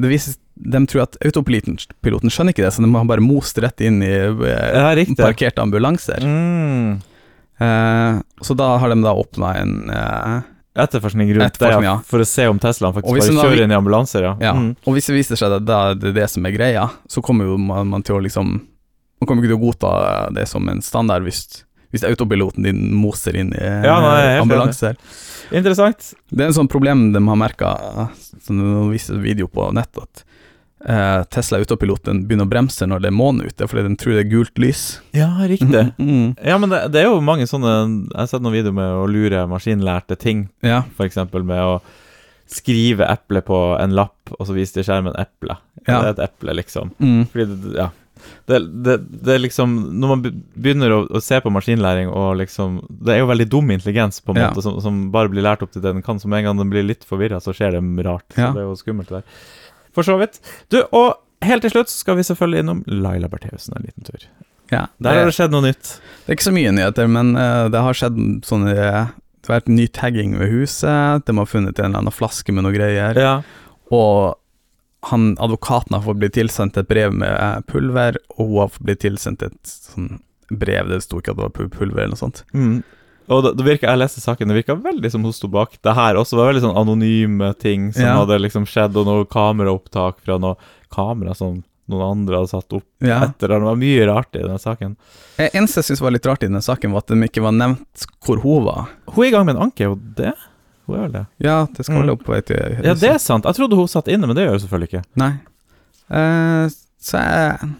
Det vises, de tror at autopiloten piloten skjønner ikke det, så de har bare most rett inn i eh, ja, parkerte ambulanser. Mm. Eh, så da har de da åpna en eh, Etterforskning rundt Etterforskning, det, ja. for å se om Teslaen faktisk bare kjører da- inn i ambulanser, ja. Ja, Mm. og hvis det viser seg at det er det som er greia, så kommer jo man, man til å liksom Man kommer ikke til å godta det som en standard hvis, hvis autopiloten din moser inn i Ja, nei, er ambulanser. Interessant. Det er en sånn problem de har merka, som de viser video på nett, at eh, Tesla autopiloten begynner å bremse når det er måne ute, fordi den tror det er gult lys. Ja, riktig. <laughs> Mm. Ja, men det, det er jo mange sånne Jeg har sett noen videoer med å lure maskinlærte ting. Ja. Eksempel med å skrive eple på en lapp, og så viser de skjermen eple. Ja. Det er et eple, liksom. Mm. Fordi det, ja. Det, det, det er liksom Når man begynner å, å se på maskinlæring og liksom Det er jo veldig dum intelligens, på en Ja. måte, som, som bare blir lært opp til det den kan. Så med en gang den blir litt forvirra, så skjer det rart. Så det er jo skummelt, der. For så vidt. Du, og helt til slutt skal vi selvfølgelig innom Laila Bertheussen en liten tur. ja. Der har det skjedd noe nytt. Det er ikke så mye nyheter, men uh, det har skjedd sånne Det har vært ny tagging ved huset, de har funnet en eller annen flaske med noe greier, Ja. og han, advokaten har fått blitt tilsendt et brev med eh, pulver, og hun har fått blitt tilsendt et sånn brev, det sto ikke at det var pulver eller noe sånt. Mm. Og det, det virker, Jeg leste saken, det virka veldig som hun sto bak det her også. Var veldig sånn anonyme ting som Ja. hadde liksom skjedd, og noe kameraopptak fra noe kamera som noen andre hadde satt opp Ja. etter. Det var mye rart i den saken. Det eneste jeg syns var litt rart i denne saken, var at de ikke var nevnt hvor hun var. Hun er i gang med en anke, og det Hun er vel det? Ja, det skal Mm. vel opp på vei til Ja, det er sant. Jeg trodde hun satt inne, men det gjør hun selvfølgelig ikke. Nei. Uh, så jeg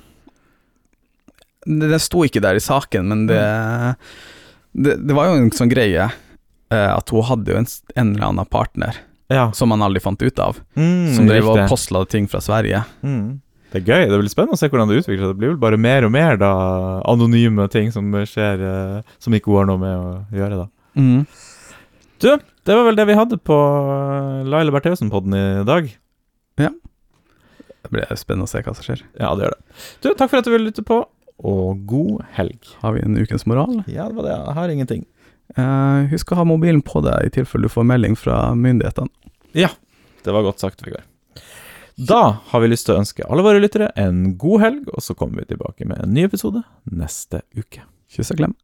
det, det sto ikke der i saken, men det Det, det var jo en sånn greie uh, at hun hadde jo en, en eller annen partner Ja. som man aldri fant ut av, Mm, som drev og postla ting fra Sverige. Mm. Det er gøy. Det blir spennende å se hvordan det utvikler seg. Det blir vel bare mer og mer da anonyme ting som skjer, eh, som ikke hun har noe med å gjøre, da. Mm. Du, det var vel det vi hadde på eh, Laila Bertheussen-podden i dag. Ja. Det blir spennende å se hva som skjer. Ja, det gjør det. Du, takk for at du ville lytte på, og god helg. Har vi en ukens moral? Ja, det var det. Jeg har ingenting. Eh, husk å ha mobilen på deg i tilfelle du får melding fra myndighetene. Ja, Det var godt sagt, Vegard. Da har vi lyst til å ønske alle våre lyttere en god helg, og så kommer vi tilbake med en ny episode neste uke. Kyss og klem.